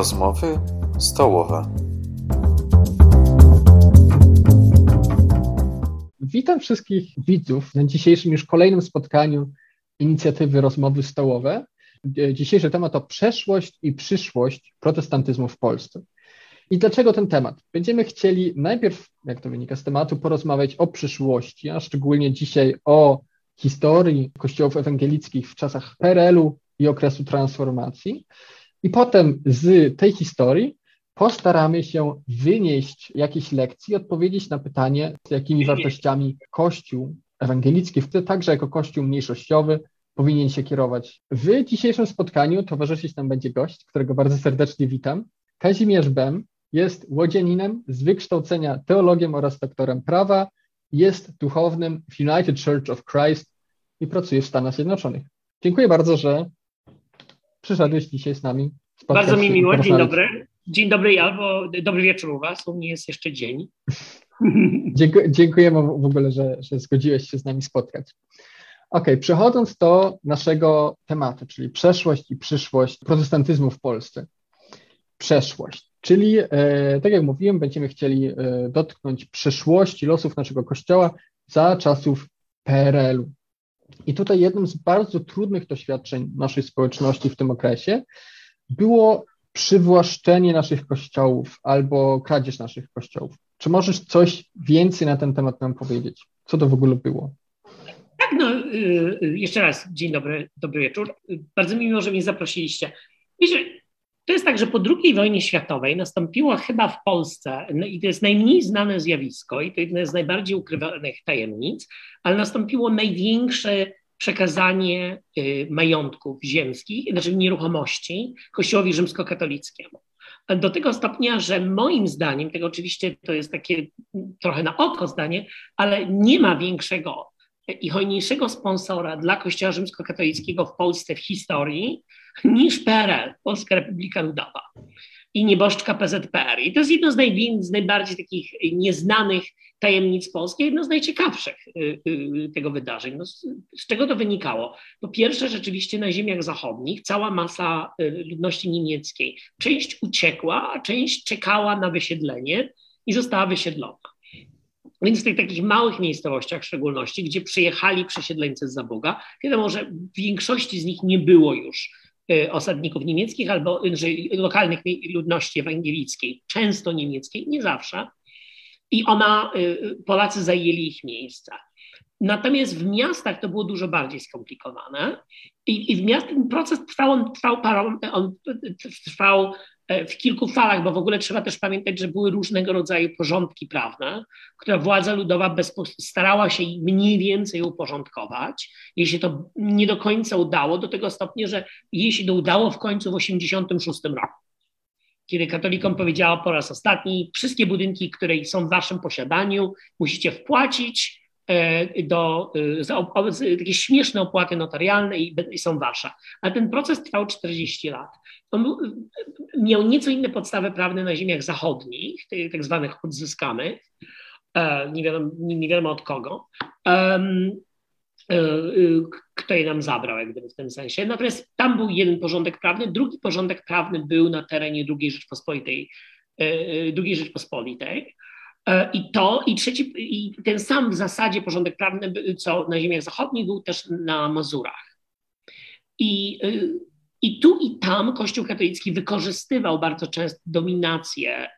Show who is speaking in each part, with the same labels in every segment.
Speaker 1: Rozmowy stołowe.
Speaker 2: Witam wszystkich widzów na dzisiejszym już kolejnym spotkaniu inicjatywy Rozmowy Stołowe. Dzisiejszy temat to przeszłość i przyszłość protestantyzmu w Polsce. I dlaczego ten temat? Będziemy chcieli najpierw, jak to wynika z tematu, porozmawiać o przyszłości, a szczególnie dzisiaj o historii kościołów ewangelickich w czasach PRL-u i okresu transformacji. I potem z tej historii postaramy się wynieść jakieś lekcje odpowiedzieć na pytanie, z jakimi wartościami Kościół ewangelicki, także jako Kościół mniejszościowy, powinien się kierować. W dzisiejszym spotkaniu towarzyszyć nam będzie gość, którego bardzo serdecznie witam. Kazimierz Bem jest łodzianinem z wykształcenia teologiem oraz doktorem prawa, jest duchownym w United Church of Christ i pracuje w Stanach Zjednoczonych. Dziękuję bardzo, że przyszedłeś dzisiaj z nami.
Speaker 3: Bardzo mi miło, dzień dobry. Dzień dobry albo dobry wieczór u Was, u mnie jest jeszcze dzień.
Speaker 2: dziękujemy w ogóle, że, że zgodziłeś się z nami spotkać. Ok, przechodząc do naszego tematu, czyli przeszłość i przyszłość protestantyzmu w Polsce. Przeszłość, czyli e, tak jak mówiłem, będziemy chcieli e, dotknąć przeszłości losów naszego kościoła za czasów PRL-u. I tutaj jednym z bardzo trudnych doświadczeń naszej społeczności w tym okresie było przywłaszczenie naszych kościołów albo kradzież naszych kościołów. Czy możesz coś więcej na ten temat nam powiedzieć? Co to w ogóle było?
Speaker 3: Tak, no y, y, jeszcze raz dzień dobry, dobry wieczór. Bardzo mi miło, że mnie zaprosiliście. To jest tak, że po II wojnie światowej nastąpiło chyba w Polsce, no i to jest najmniej znane zjawisko i to jedna z najbardziej ukrywanych tajemnic, ale nastąpiło największe przekazanie y, majątków ziemskich, znaczy nieruchomości Kościołowi rzymskokatolickiemu. Do tego stopnia, że moim zdaniem, tego oczywiście to jest takie trochę na oko zdanie, ale nie ma większego i hojniejszego sponsora dla Kościoła rzymskokatolickiego w Polsce w historii niż PRL, Polska Republika Ludowa i nieboszczka PZPR. I to jest jedno z, z najbardziej takich nieznanych tajemnic Polski, jedno z najciekawszych y, y, tego wydarzeń. No, z, z, czego to wynikało? Po pierwsze, rzeczywiście na ziemiach zachodnich cała masa y, ludności niemieckiej, część uciekła, a część czekała na wysiedlenie i została wysiedlona. Więc w tych takich małych miejscowościach w szczególności, gdzie przyjechali przesiedleńcy z Zaboga, wiadomo, że w większości z nich nie było już osadników niemieckich albo lokalnych ludności ewangelickiej, często niemieckiej, nie zawsze, i ona, y, Polacy zajęli ich miejsca. Natomiast w miastach to było dużo bardziej skomplikowane i, i w miastach ten proces trwał, on trwał, parą, on trwał w kilku falach, bo w ogóle trzeba też pamiętać, że były różnego rodzaju porządki prawne, które władza ludowa starała się mniej więcej uporządkować. Jeśli to nie do końca udało, do tego stopnia, że jeśli to udało w końcu w 1986 roku kiedy katolikom powiedziała po raz ostatni, wszystkie budynki, które są w waszym posiadaniu, musicie wpłacić e, do, e, za takie śmieszne opłaty notarialne i, i są wasze. A ten proces trwał 40 lat. On był, miał nieco inne podstawy prawne na ziemiach zachodnich, tak zwanych odzyskanych, e, nie wiadomo, nie wiadomo od kogo. E, e, kto je nam zabrał, jak gdyby w tym sensie. Natomiast tam był jeden porządek prawny, drugi porządek prawny był na terenie II Rzeczpospolitej, e, II Rzeczpospolitej. I to, i trzeci, i ten sam w zasadzie porządek prawny, co na ziemiach zachodnich, był też na Mazurach. I, i tu i tam Kościół katolicki wykorzystywał bardzo często dominację,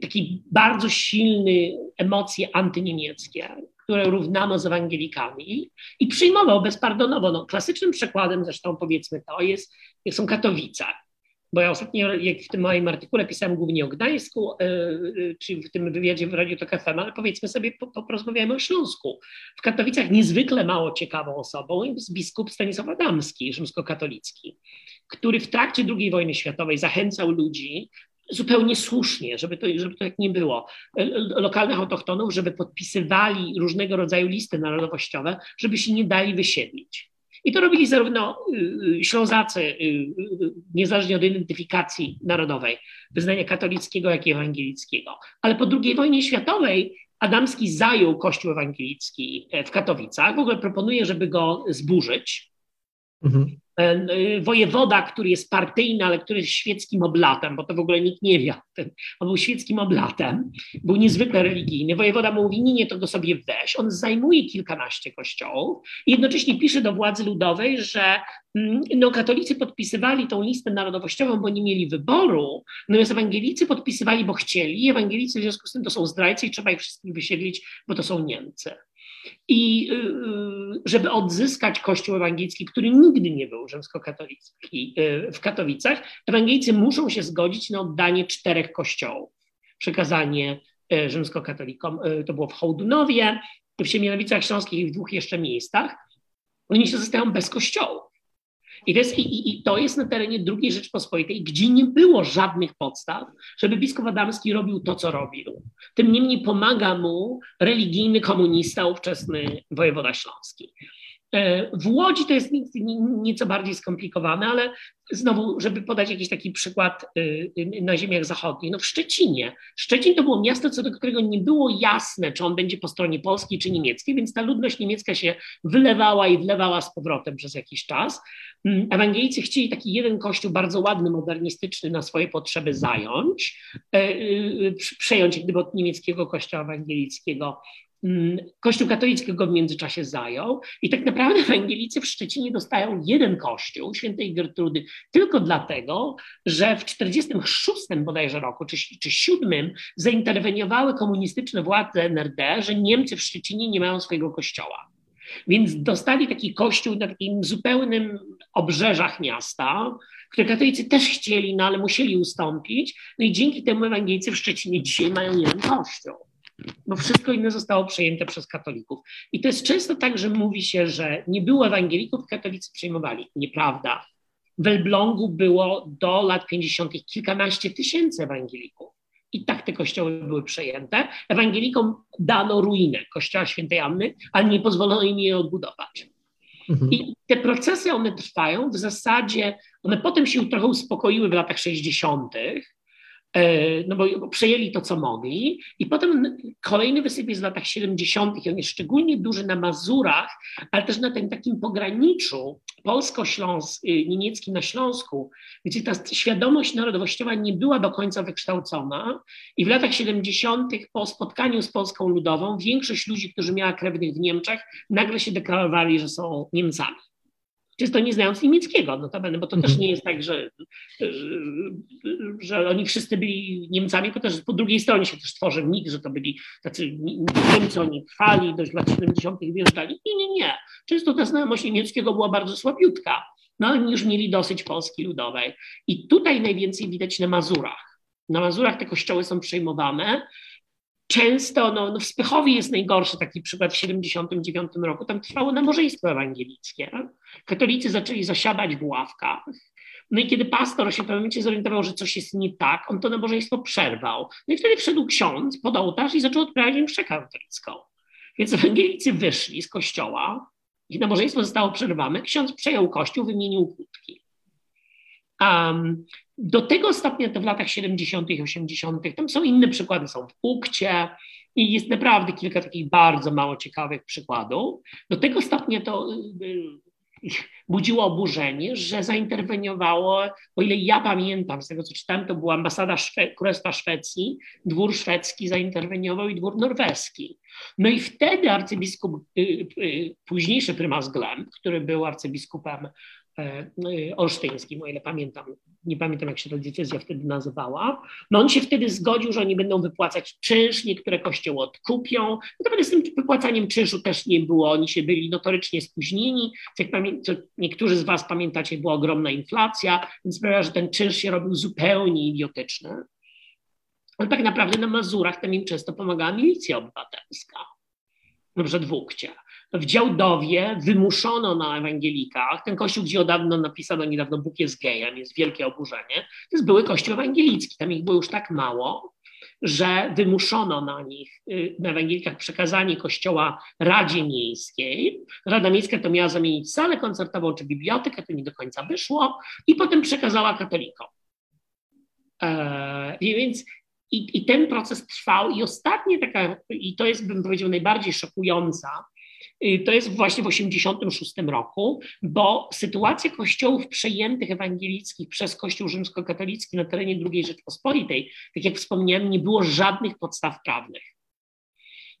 Speaker 3: takie bardzo silne emocje antyniemieckie, które równano z ewangelikami i przyjmował bezpardonowo. No, klasycznym przykładem zresztą powiedzmy to jest, są Katowice. Bo ja ostatnio, jak w tym moim artykule pisałem głównie o Gdańsku, yy, czy w tym wywiadzie w Radiu Tok FM, ale powiedzmy sobie, po, po, porozmawiajmy o Śląsku. W Katowicach niezwykle mało ciekawą osobą jest biskup Stanisław Adamski, rzymskokatolicki, który w trakcie II wojny światowej zachęcał ludzi zupełnie słusznie, żeby to, żeby to tak nie było, lokalnych autochtonów, żeby podpisywali różnego rodzaju listy narodowościowe, żeby się nie dali wysiedlić. I to robili zarówno y, y, Ślązacy, y, niezależnie od identyfikacji narodowej, wyznania katolickiego, jak i ewangelickiego. Ale po II wojnie światowej Adamski zajął kościół ewangelicki w Katowicach. W ogóle proponuje, żeby go zburzyć. Mhm e, wojewoda, który jest partyjny, ale który jest świeckim oblatem, bo to w ogóle nikt nie wie. On był świeckim oblatem, był niezwykle religijny. Wojewoda mówi, nie, nie, to go sobie weź. On zajmuje kilkanaście kościołów i jednocześnie pisze do władzy ludowej, że mm, no, katolicy podpisywali tą listę narodowościową, bo nie mieli wyboru, natomiast ewangelicy podpisywali, bo chcieli. Ewangelicy w związku z tym to są zdrajcy i trzeba ich wszystkich wysiedlić, bo to są Niemcy. I y, y, żeby odzyskać Kościół ewangelicki, który nigdy nie był rzymskokatolicki y, w Katowicach, ewangelicy muszą się zgodzić na oddanie czterech kościołów. Przekazanie rzymskokatolikom, to było w Hołdunowie, w Siemianowicach Śląskich i w dwóch jeszcze miejscach. Oni się zostają bez kościołów. I to, jest, i, I to jest na terenie II Rzeczpospolitej, gdzie nie było żadnych podstaw, żeby biskup Adamski robił to, co robił. Tym niemniej pomaga mu religijny komunista, ówczesny wojewoda śląski. E, w Łodzi to jest nieco bardziej skomplikowane, ale znowu, żeby podać jakiś taki przykład y, y, na ziemiach zachodnich, no w Szczecinie. Szczecin to było miasto, co do którego nie było jasne, czy on będzie po stronie polskiej czy niemieckiej, więc ta ludność niemiecka się wylewała i wlewała z powrotem przez jakiś czas. Mm, Ewangelicy chcieli taki jeden kościół bardzo ładny, modernistyczny na swoje potrzeby zająć, e, y, przejąć gdyby od niemieckiego kościoła ewangelickiego Kościół katolicki go w międzyczasie zajął i tak naprawdę ewangelicy w Szczecinie dostają jeden kościół świętej Gertrudy tylko dlatego, że w 46 bodajże roku czy, czy 7 zainterweniowały komunistyczne władze NRD, że Niemcy w Szczecinie nie mają swojego kościoła. Więc dostali taki kościół na takim zupełnym obrzeżach miasta, które katolicy też chcieli, no ale musieli ustąpić. No i dzięki temu ewangelicy w Szczecinie dzisiaj mają jeden kościół bo wszystko inne zostało przejęte przez katolików. I to jest często tak, że mówi się, że nie było ewangelików, katolicy przejmowali. Nieprawda. W Elblągu było do lat 50. kilkanaście tysięcy ewangelików. I tak te kościoły były przejęte. Ewangelikom dano ruinę kościoła świętej Anny, ale nie pozwolono im jej odbudować. Mhm. I te procesy, one trwają w zasadzie, one potem się trochę uspokoiły w latach 60., E, no bo przejęli to, co mogli. I potem kolejny wysyp jest w latach 70. i on jest szczególnie duży na Mazurach, ale też na tym takim pograniczu polsko-niemieckim na Śląsku, gdzie ta świadomość narodowościowa nie była do końca wykształcona. I w latach 70. po spotkaniu z Polską Ludową większość ludzi, którzy miała krewnych w Niemczech, nagle się deklarowali, że są Niemcami czysto nie znając niemieckiego, notabene, bo to też mhm. nie jest tak, że, że oni wszyscy byli Niemcami, bo też po drugiej stronie się też tworzy mit, że to byli tacy Niemcy, oni trwali, do lat 70. wjeżdżali. Nie, nie, nie. Często ta znajomość niemieckiego była bardzo słabiutka, no ale już mieli dosyć Polski Ludowej. I tutaj najwięcej widać na Mazurach. Na Mazurach te kościoły są przejmowane często, no, no w Spychowie jest najgorszy taki przykład w 79 roku, tam trwało nabożeństwo ewangelickie. Katolicy zaczęli zasiadać w ławkach. No i kiedy pastor się w pewnym momencie zorientował, że coś jest nie tak, on to nabożeństwo przerwał. No i wtedy wszedł ksiądz pod ołtarz i zaczął odprawiać mszę katolicką. Więc ewangelicy wyszli z kościoła, ich nabożeństwo zostało przerwane, ksiądz przejął kościół, wymienił kłódki. Um, do tego stopnia to w latach 70. i 80. tam są inne przykłady, są w Ukcie i jest naprawdę kilka takich bardzo mało ciekawych przykładów. Do tego stopnia to y, y, budziło oburzenie, że zainterweniowało, o ile ja pamiętam, z tego co czytałem, to była ambasada Szwe Królestwa Szwecji, dwór szwedzki zainterweniował i dwór norweski. No i wtedy arcybiskup, y, późniejszy prymas Glem, który był arcybiskupem olsztyńskim, o ile pamiętam, nie pamiętam jak się ta decyzja wtedy nazywała, no on się wtedy zgodził, że oni będą wypłacać czynsz, niektóre kościoły odkupią, natomiast z tym wypłacaniem czynszu też nie było, oni się byli notorycznie spóźnieni, jak niektórzy z Was pamiętacie, była ogromna inflacja, więc sprawia, że ten czynsz się robił zupełnie idiotyczny. Ale tak naprawdę na Mazurach tam im często pomagała milicja obywatelska, na przykład w w Działdowie wymuszono na ewangelikach, ten kościół, gdzie od dawno napisano niedawno Bóg jest gejem, jest wielkie oburzenie, to jest były kościół ewangelicki, tam ich było już tak mało, że wymuszono na nich, y, na ewangelikach przekazanie kościoła Radzie Miejskiej. Rada Miejska to miała zamienić salę koncertową czy bibliotekę, to nie do końca wyszło i potem przekazała katolikom. E, więc i, i ten proces trwał i ostatnie taka, i to jest bym powiedział najbardziej szokująca to jest właśnie w 1986 roku, bo sytuacja kościołów przejętych ewangelickich przez Kościół rzymskokatolicki na terenie II Rzeczpospolitej, tak jak wspomniałem, nie było żadnych podstaw prawnych.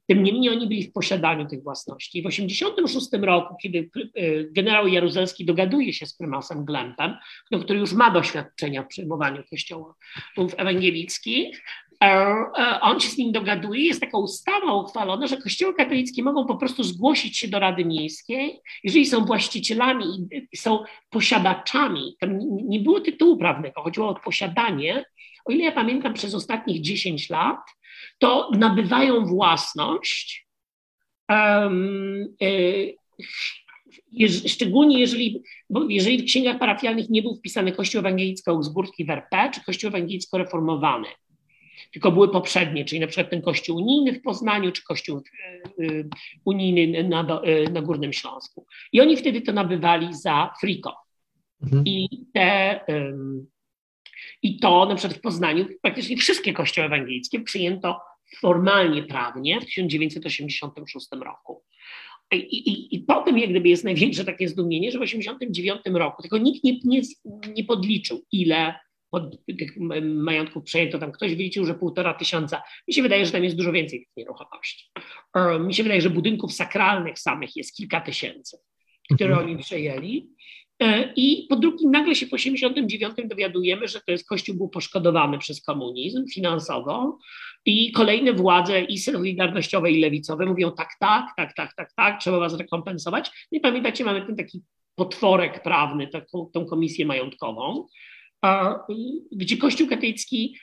Speaker 3: Tym niemniej oni byli w posiadaniu tych własności. W 1986 roku, kiedy y, generał Jaruzelski dogaduje się z prymasem Glempem, no, który już ma doświadczenia w przejmowaniu kościołów ewangelickich, e, e, on się z nim dogaduje, jest taka ustawa uchwalona, że kościoły katolickie mogą po prostu zgłosić się do Rady Miejskiej, jeżeli są właścicielami i są posiadaczami, tam nie było tytułu prawnego, chodziło o posiadanie, o ile ja pamiętam przez ostatnich 10 lat, to nabywają własność, um, je, szczególnie jeżeli, jeżeli w księgach parafialnych nie był wpisany Kościół Ewangelicko-Augsburski w RP, czy Kościół Ewangelicko-Reformowany, tylko były poprzednie, czyli na przykład ten Kościół unijny w Poznaniu, czy Kościół y, unijny na, y, na Górnym Śląsku. I oni wtedy to nabywali za friko. Mhm. I te... I to na przykład w Poznaniu praktycznie wszystkie kościoły ewangelickie przyjęto formalnie prawnie w 1986 roku. I, i, I potem jak gdyby jest największe takie zdumienie, że w 1989 roku, tylko nikt nie, nie, nie podliczył, ile od tych majątków przejęto, tam ktoś wyliczył, że półtora tysiąca. Mi się wydaje, że tam jest dużo więcej tych nieruchomości. E, mi się wydaje, że budynków sakralnych samych jest kilka tysięcy, które mhm. oni przejęli. E, I po drugie, nagle się po 1989 dowiadujemy, że to jest Kościół był poszkodowany przez komunizm finansowo i kolejne władze i solidarnościowe i lewicowe mówią tak, tak, tak, tak, tak, tak, trzeba was rekompensować. I pamiętacie, mamy ten taki potworek prawny, taką tą komisję majątkową, gdzie Kościół katolicki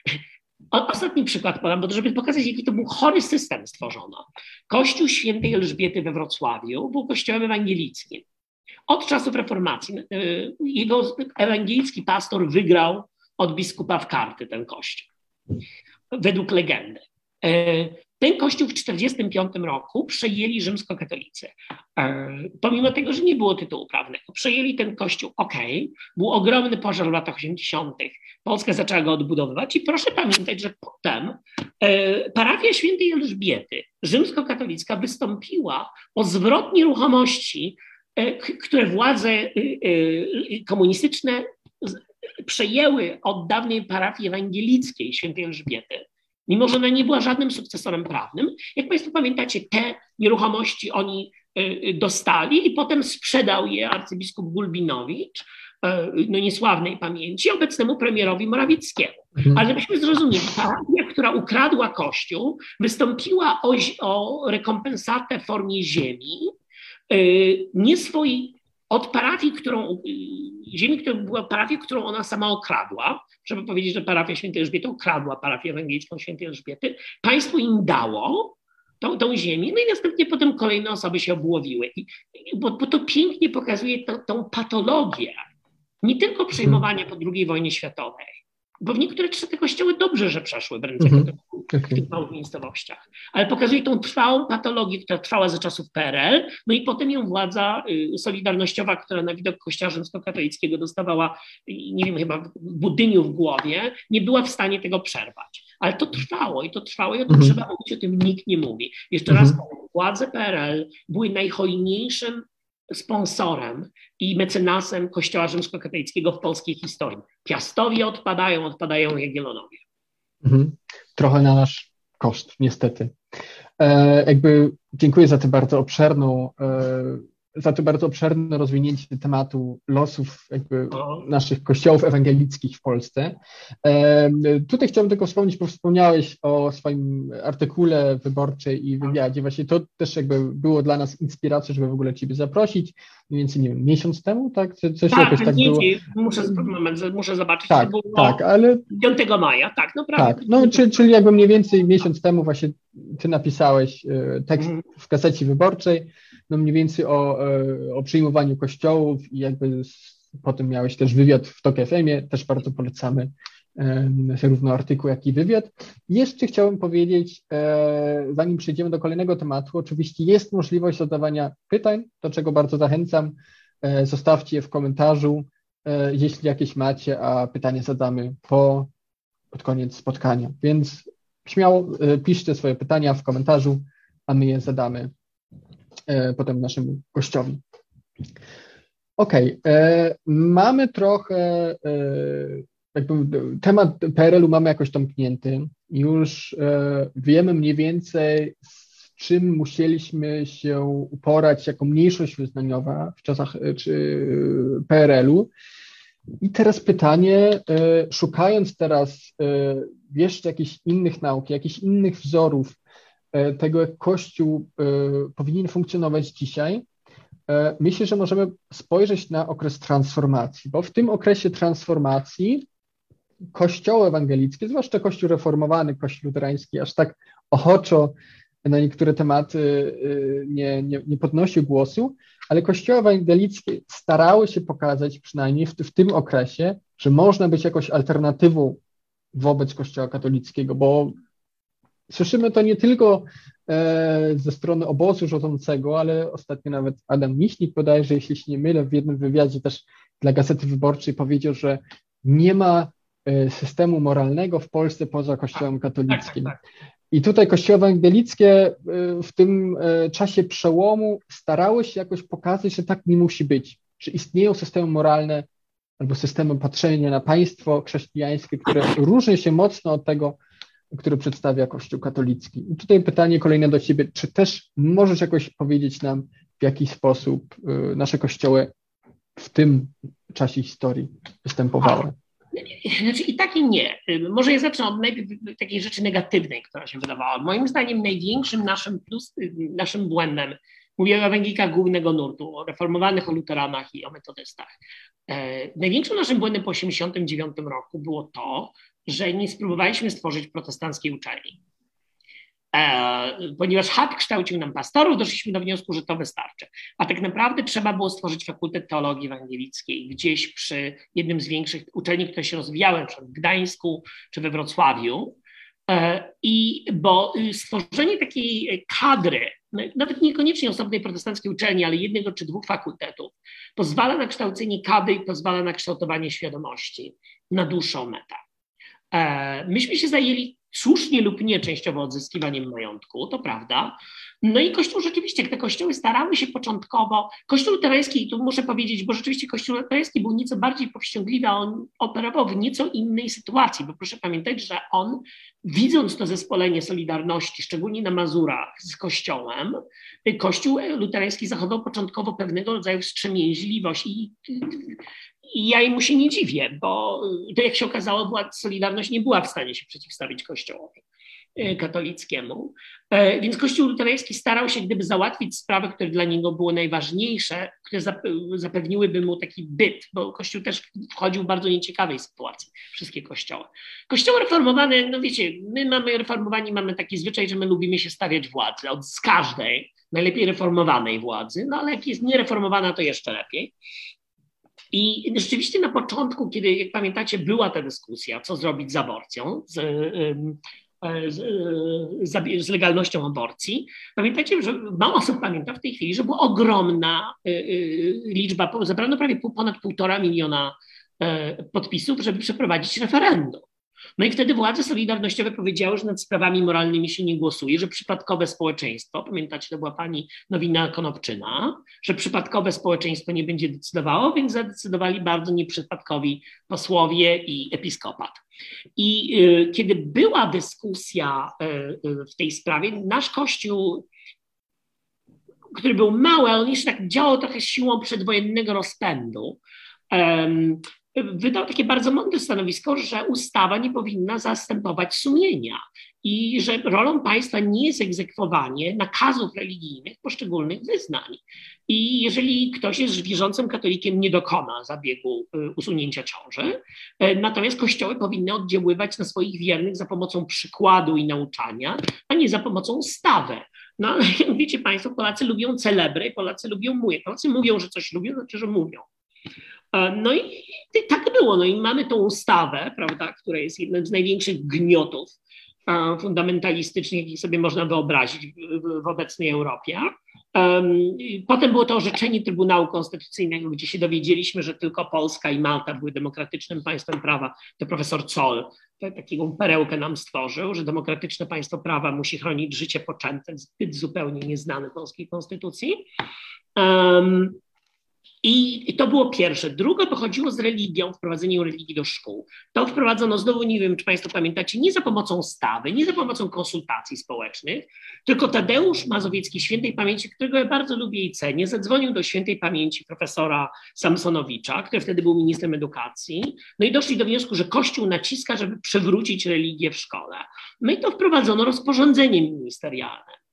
Speaker 3: Ostatni przykład podam, bo żeby pokazać, jaki to był chory system stworzono. Kościół świętej Elżbiety we Wrocławiu był kościołem ewangelickim. Od czasów reformacji y, jego ewangelicki pastor wygrał od biskupa w karty ten kościół, według legendy. Ten kościół w 1945 roku przejęli rzymskokatolicy. E, pomimo tego, że nie było tytułu prawnego, przejęli ten kościół, ok, był ogromny pożar w latach 80. Polska zaczęła go odbudowywać i proszę pamiętać, że potem e, parafia świętej Elżbiety, rzymskokatolicka, wystąpiła o zwrot nieruchomości E, które władze y, y, komunistyczne przejęły od dawnej parafii ewangelickiej świętej Elżbiety, mimo że ona nie była żadnym sukcesorem prawnym. Jak Państwo pamiętacie, te nieruchomości oni y, dostali i potem sprzedał je arcybiskup Gulbinowicz, e, no niesławnej pamięci, obecnemu premierowi Morawieckiemu. Mhm. Ale żebyśmy zrozumieli, parafia, która ukradła Kościół, wystąpiła o, o rekompensatę w formie ziemi, nie swojej, od parafii, którą, ziemi, która była parafią, którą ona sama okradła, żeby powiedzieć, że parafia świętej Elżbiety okradła parafię ewangelicką świętej Elżbiety, państwo im dało tą, tą ziemię, no i następnie potem kolejne osoby się obłowiły. I, bo, bo to pięknie pokazuje tą, tą patologię, nie tylko przejmowania po II wojnie światowej, bo w niektóre te kościoły dobrze, że przeszły w ręce mm -hmm. w tych małych miejscowościach, ale pokazuje tą trwałą patologię, która trwała za czasów PRL, no i potem ją władza y, solidarnościowa, która na widok kościoła rzymskokatolickiego dostawała, nie wiem, chyba budyniu w głowie, nie była w stanie tego przerwać. Ale to trwało i to trwało i o tym mm -hmm. trzeba mówić, o tym nikt nie mówi. Jeszcze mm -hmm. raz powiem, władze PRL były najhojniejszym sponsorem i mecenasem Kościoła Rzymskokatolickiego w polskiej historii. Piastowie odpadają, odpadają Jagiellonowie.
Speaker 2: Mhm. Trochę na nasz koszt, niestety. E, jakby dziękuję za tę bardzo obszerną e, za to bardzo obszerne rozwinięcie tematu losów naszych kościołów ewangelickich w Polsce. Tutaj chciałbym tylko wspomnieć, bo wspomniałeś o swoim artykule wyborczej i wywiadzie. Właśnie to też jakby było dla nas inspiracją, żeby w ogóle Ciebie zaprosić. Mniej więcej, nie wiem, miesiąc temu, tak?
Speaker 3: Coś tak, jakoś tak było. Muszę, moment, muszę zobaczyć,
Speaker 2: tak, było tak, ale
Speaker 3: 5 maja, tak, no prawda.
Speaker 2: Tak, no czyli, czyli jakby mniej więcej miesiąc temu właśnie Ty napisałeś e, tekst mm. w kasecie wyborczej, no mniej więcej o, e, o przyjmowaniu kościołów i jakby potem miałeś też wywiad w TOK FM-ie, też bardzo polecamy zarówno artykuł, jak i wywiad. Jeszcze chciałbym powiedzieć, e, zanim przejdziemy do kolejnego tematu, oczywiście jest możliwość zadawania pytań, do czego bardzo zachęcam. E, zostawcie je w komentarzu, jeśli jakieś macie, a pytanie zadamy po, pod koniec spotkania. Więc śmiało piszcie swoje pytania w komentarzu, a my je zadamy potem naszemu gościowi. Okej, okay. mamy trochę, jakby temat PRL-u mamy jakoś domknięty. Już wiemy mniej więcej, z czym musieliśmy się uporać jako mniejszość wyznaniowa w czasach PRL-u. I teraz pytanie, szukając teraz jeszcze jakichś innych nauk, jakichś innych wzorów tego, jak Kościół powinien funkcjonować dzisiaj, E, myślę, że możemy spojrzeć na okres transformacji, bo w tym okresie transformacji kościoły ewangelickie, zwłaszcza kościół reformowany, kościół luterański, aż tak ochoczo na niektóre tematy nie, nie, nie podnosił głosu, ale kościoły ewangelickie starały się pokazać przynajmniej w, w tym okresie, że można być jakąś alternatywą wobec kościoła katolickiego, bo słyszymy to nie tylko E, ze strony obozu rządzącego, ale ostatnio nawet Adam Michnik że jeśli się nie mylę, w jednym wywiadzie też dla Gazety Wyborczej powiedział, że nie ma e, systemu moralnego w Polsce poza Kościołem tak, katolickim. Tak, tak, I tutaj kościoły ewangelickie e, w tym czasie przełomu starały się jakoś pokazać, że tak nie musi być, że istnieją systemy moralne albo systemy patrzenia na państwo chrześcijańskie, które różni się mocno od tego, który przedstawia Kościół katolicki. I tutaj pytanie kolejne do Ciebie, czy też możesz jakoś powiedzieć nam, w jaki sposób y, nasze kościoły w tym czasie historii występowały?
Speaker 3: Znaczy i tak i nie. Może ja zacznę od takiej rzeczy negatywnej, która się wydawała. Moim zdaniem największym naszym plus, naszym błędem, mówię o ewangelikach głównego nurtu, o reformowanych, o luteranach i o metodystach. E, największym naszym błędem po 1989 roku było to, że nie spróbowaliśmy stworzyć protestanckiej uczelni. E, ponieważ HAT kształcił nam pastorów, doszliśmy do wniosku, że to wystarczy. A tak naprawdę trzeba było stworzyć Fakultet Teologii Ewangelickiej gdzieś przy jednym z większych uczelni, które się rozwijały, np. w Gdańsku czy we Wrocławiu. E, I bo stworzenie takiej kadry, nawet niekoniecznie osobnej protestanckiej uczelni, ale jednego czy dwóch fakultetów, pozwala na kształcenie kadry i pozwala na kształtowanie świadomości na dłuższą metę. E, myśmy się zajęli słusznie lub nie częściowo odzyskiwaniem majątku, to prawda. No i Kościół rzeczywiście, te kościoły starały się początkowo, Kościół luterański, tu muszę powiedzieć, bo rzeczywiście Kościół luterański był nieco bardziej powściągliwy, a on operował w nieco innej sytuacji, bo proszę pamiętać, że on widząc to zespolenie Solidarności, szczególnie na Mazurach z Kościołem, Kościół luterański zachował początkowo pewnego rodzaju wstrzemięźliwość i i ja mu się nie dziwię, bo to jak się okazało, Solidarność nie była w stanie się przeciwstawić Kościołowi e, katolickiemu. E, więc Kościół luterański starał się gdyby załatwić sprawy, które dla niego były najważniejsze, które zapewniłyby mu taki byt, bo Kościół też wchodził w bardzo nieciekawej sytuacji, wszystkie kościoły. Kościoły reformowane, no wiecie, my mamy reformowani, mamy taki zwyczaj, że my lubimy się stawiać władzy, od z każdej, najlepiej reformowanej władzy, no ale jak jest niereformowana, to jeszcze lepiej. I rzeczywiście na początku, kiedy, jak pamiętacie, była ta dyskusja, co zrobić z aborcją, z, z, z, legalnością aborcji. Pamiętajcie, że mało osób pamięta w tej chwili, że była ogromna y, y, liczba, zebrano prawie ponad półtora miliona e, podpisów, żeby przeprowadzić referendum. No i wtedy władze solidarnościowe powiedziały, że nad sprawami moralnymi się nie głosuje, że przypadkowe społeczeństwo, pamiętacie, to była pani Nowina Konopczyna, że przypadkowe społeczeństwo nie będzie decydowało, więc zadecydowali bardzo nieprzypadkowi posłowie i episkopat. I y, kiedy była dyskusja y, y, w tej sprawie, nasz Kościół który był mały, ale on jeszcze tak działał trochę siłą przedwojennego rozpędu wydał takie bardzo mądre stanowisko, że ustawa nie powinna zastępować sumienia i że rolą państwa nie jest egzekwowanie nakazów religijnych poszczególnych wyznań. I jeżeli ktoś jest wierzącym katolikiem, nie dokona zabiegu y, usunięcia ciąży, y, natomiast kościoły powinny oddziaływać na swoich wiernych za pomocą przykładu i nauczania, a nie za pomocą ustawy. No wiecie Państwo, Polacy lubią celebry, Polacy lubią mówię. Polacy mówią, że coś lubią, znaczy, że mówią. No i tak było. No i mamy tą ustawę, prawda, która jest jednym z największych gniotów fundamentalistycznych, jakich sobie można wyobrazić w, obecnej Europie. Potem było to orzeczenie Trybunału Konstytucyjnego, gdzie się dowiedzieliśmy, że tylko Polska i Malta były demokratycznym państwem prawa. To profesor Zoll taką perełkę nam stworzył, że demokratyczne państwo prawa musi chronić życie poczęte, zbyt zupełnie nieznane polskiej konstytucji. I, to było pierwsze. Druga pochodziło z religią, wprowadzeniem religii do szkół. To wprowadzono znowu, nie wiem, czy Państwo pamiętacie, nie za pomocą stawy, nie za pomocą konsultacji społecznych, tylko Tadeusz Mazowiecki, świętej pamięci, którego ja bardzo lubię i cenię, zadzwonił do świętej pamięci profesora Samsonowicza, który wtedy był ministrem edukacji, no i doszli do wniosku, że Kościół naciska, żeby przywrócić religię w szkole. No i to wprowadzono rozporządzeniem ministerialne.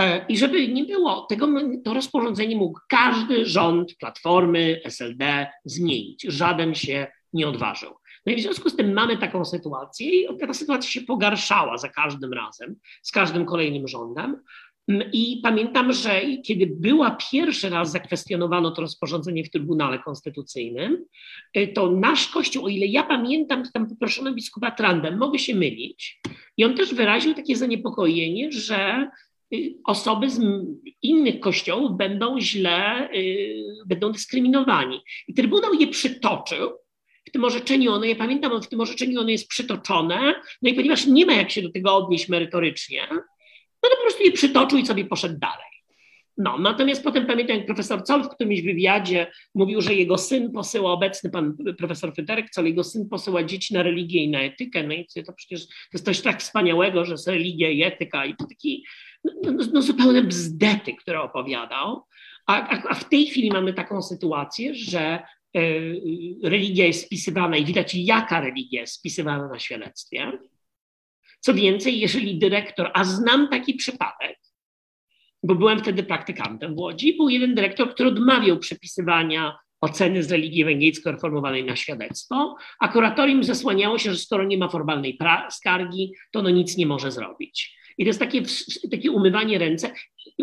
Speaker 3: E, I żeby nie było, tego, to rozporządzenie mógł każdy rząd Platformy, SLD zmienić. Żaden się nie odważył. No i w związku z tym mamy taką sytuację i ta sytuacja się pogarszała za każdym razem, z każdym kolejnym rządem. Mm, I pamiętam, że kiedy była pierwszy raz zakwestionowano to rozporządzenie w Trybunale Konstytucyjnym, y, to nasz Kościół, o ile ja pamiętam, tam poproszono biskupa Trandem, mogę się mylić, i on też wyraził takie zaniepokojenie, że osoby z innych kościołów będą źle, y, będą dyskryminowani. I Trybunał je przytoczył. W tym orzeczeniu ono, ja pamiętam, w tym orzeczeniu ono jest przytoczone, no i ponieważ nie ma jak się do tego odnieść merytorycznie, no to po prostu je przytoczył i sobie poszedł dalej. No, natomiast potem pamiętam, jak profesor Col w którymś wywiadzie mówił, że jego syn posyła, obecny pan profesor Federek Col, jego syn posyła dzieci na religię i na etykę, no i to przecież to jest coś tak wspaniałego, że jest religia i etyka i to taki no, no, no zupełne bzdety, które opowiadał, a, a, w tej chwili mamy taką sytuację, że y, religia jest spisywana i widać jaka religia jest spisywana na świadectwie. Co więcej, jeżeli dyrektor, a znam taki przypadek, bo byłem wtedy praktykantem w Łodzi, był jeden dyrektor, który odmawiał przepisywania oceny z religii węgierskiej reformowanej na świadectwo, a kuratorium zasłaniało się, że skoro nie ma formalnej skargi, to ono nic nie może zrobić. I to jest takie, takie umywanie ręce,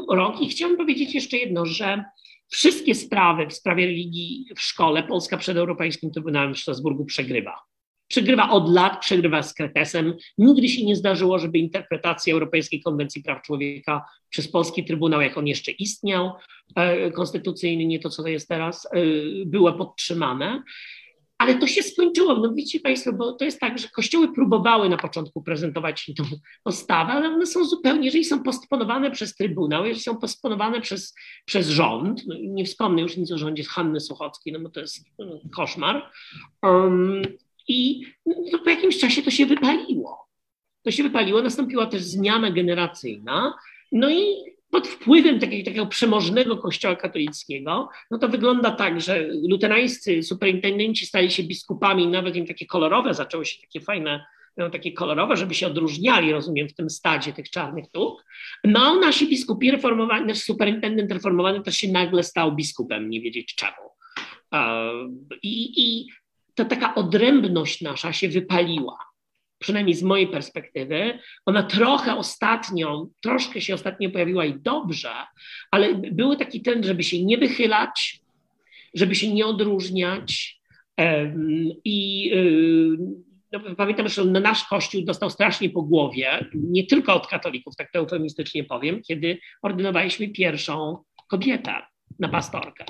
Speaker 3: rąk. I chciałam powiedzieć jeszcze jedno, że wszystkie sprawy w sprawie religii w szkole Polska przed Europejskim Trybunałem w Strasburgu przegrywa. Przegrywa od lat, przegrywa z kretesem. Nigdy się nie zdarzyło, żeby interpretacja Europejskiej Konwencji Praw Człowieka przez polski Trybunał, jak on jeszcze istniał, e, konstytucyjny, nie to co to jest teraz, e, było podtrzymane. Ale to się skończyło. No widzicie Państwo, bo to jest tak, że kościoły próbowały na początku prezentować tę postawę, ale one są zupełnie, jeżeli są postponowane przez Trybunał, jeżeli są postponowane przez, przez rząd, no nie wspomnę już nic o rządzie Hanny Suchockiej, no bo to jest no, koszmar, um, i no, po jakimś czasie to się wypaliło. To się wypaliło, nastąpiła też zmiana generacyjna, no i pod wpływem takiego, takiego przemożnego kościoła katolickiego, no to wygląda tak, że luterańscy superintendenci stali się biskupami, nawet im takie kolorowe, zaczęły się takie fajne, no, takie kolorowe, żeby się odróżniali, rozumiem, w tym stadzie tych czarnych tuk. No, nasi biskupi reformowani, nasz superintendent reformowany też się nagle stał biskupem, nie wiedzieć czemu. I, i ta taka odrębność nasza się wypaliła przynajmniej z mojej perspektywy, ona trochę ostatnio, troszkę się ostatnio pojawiła i dobrze, ale był taki trend, żeby się nie wychylać, żeby się nie odróżniać. I y, no, pamiętam, że nasz kościół dostał strasznie po głowie, nie tylko od katolików, tak to eufemistycznie powiem, kiedy ordynowaliśmy pierwszą kobietę na pastorkę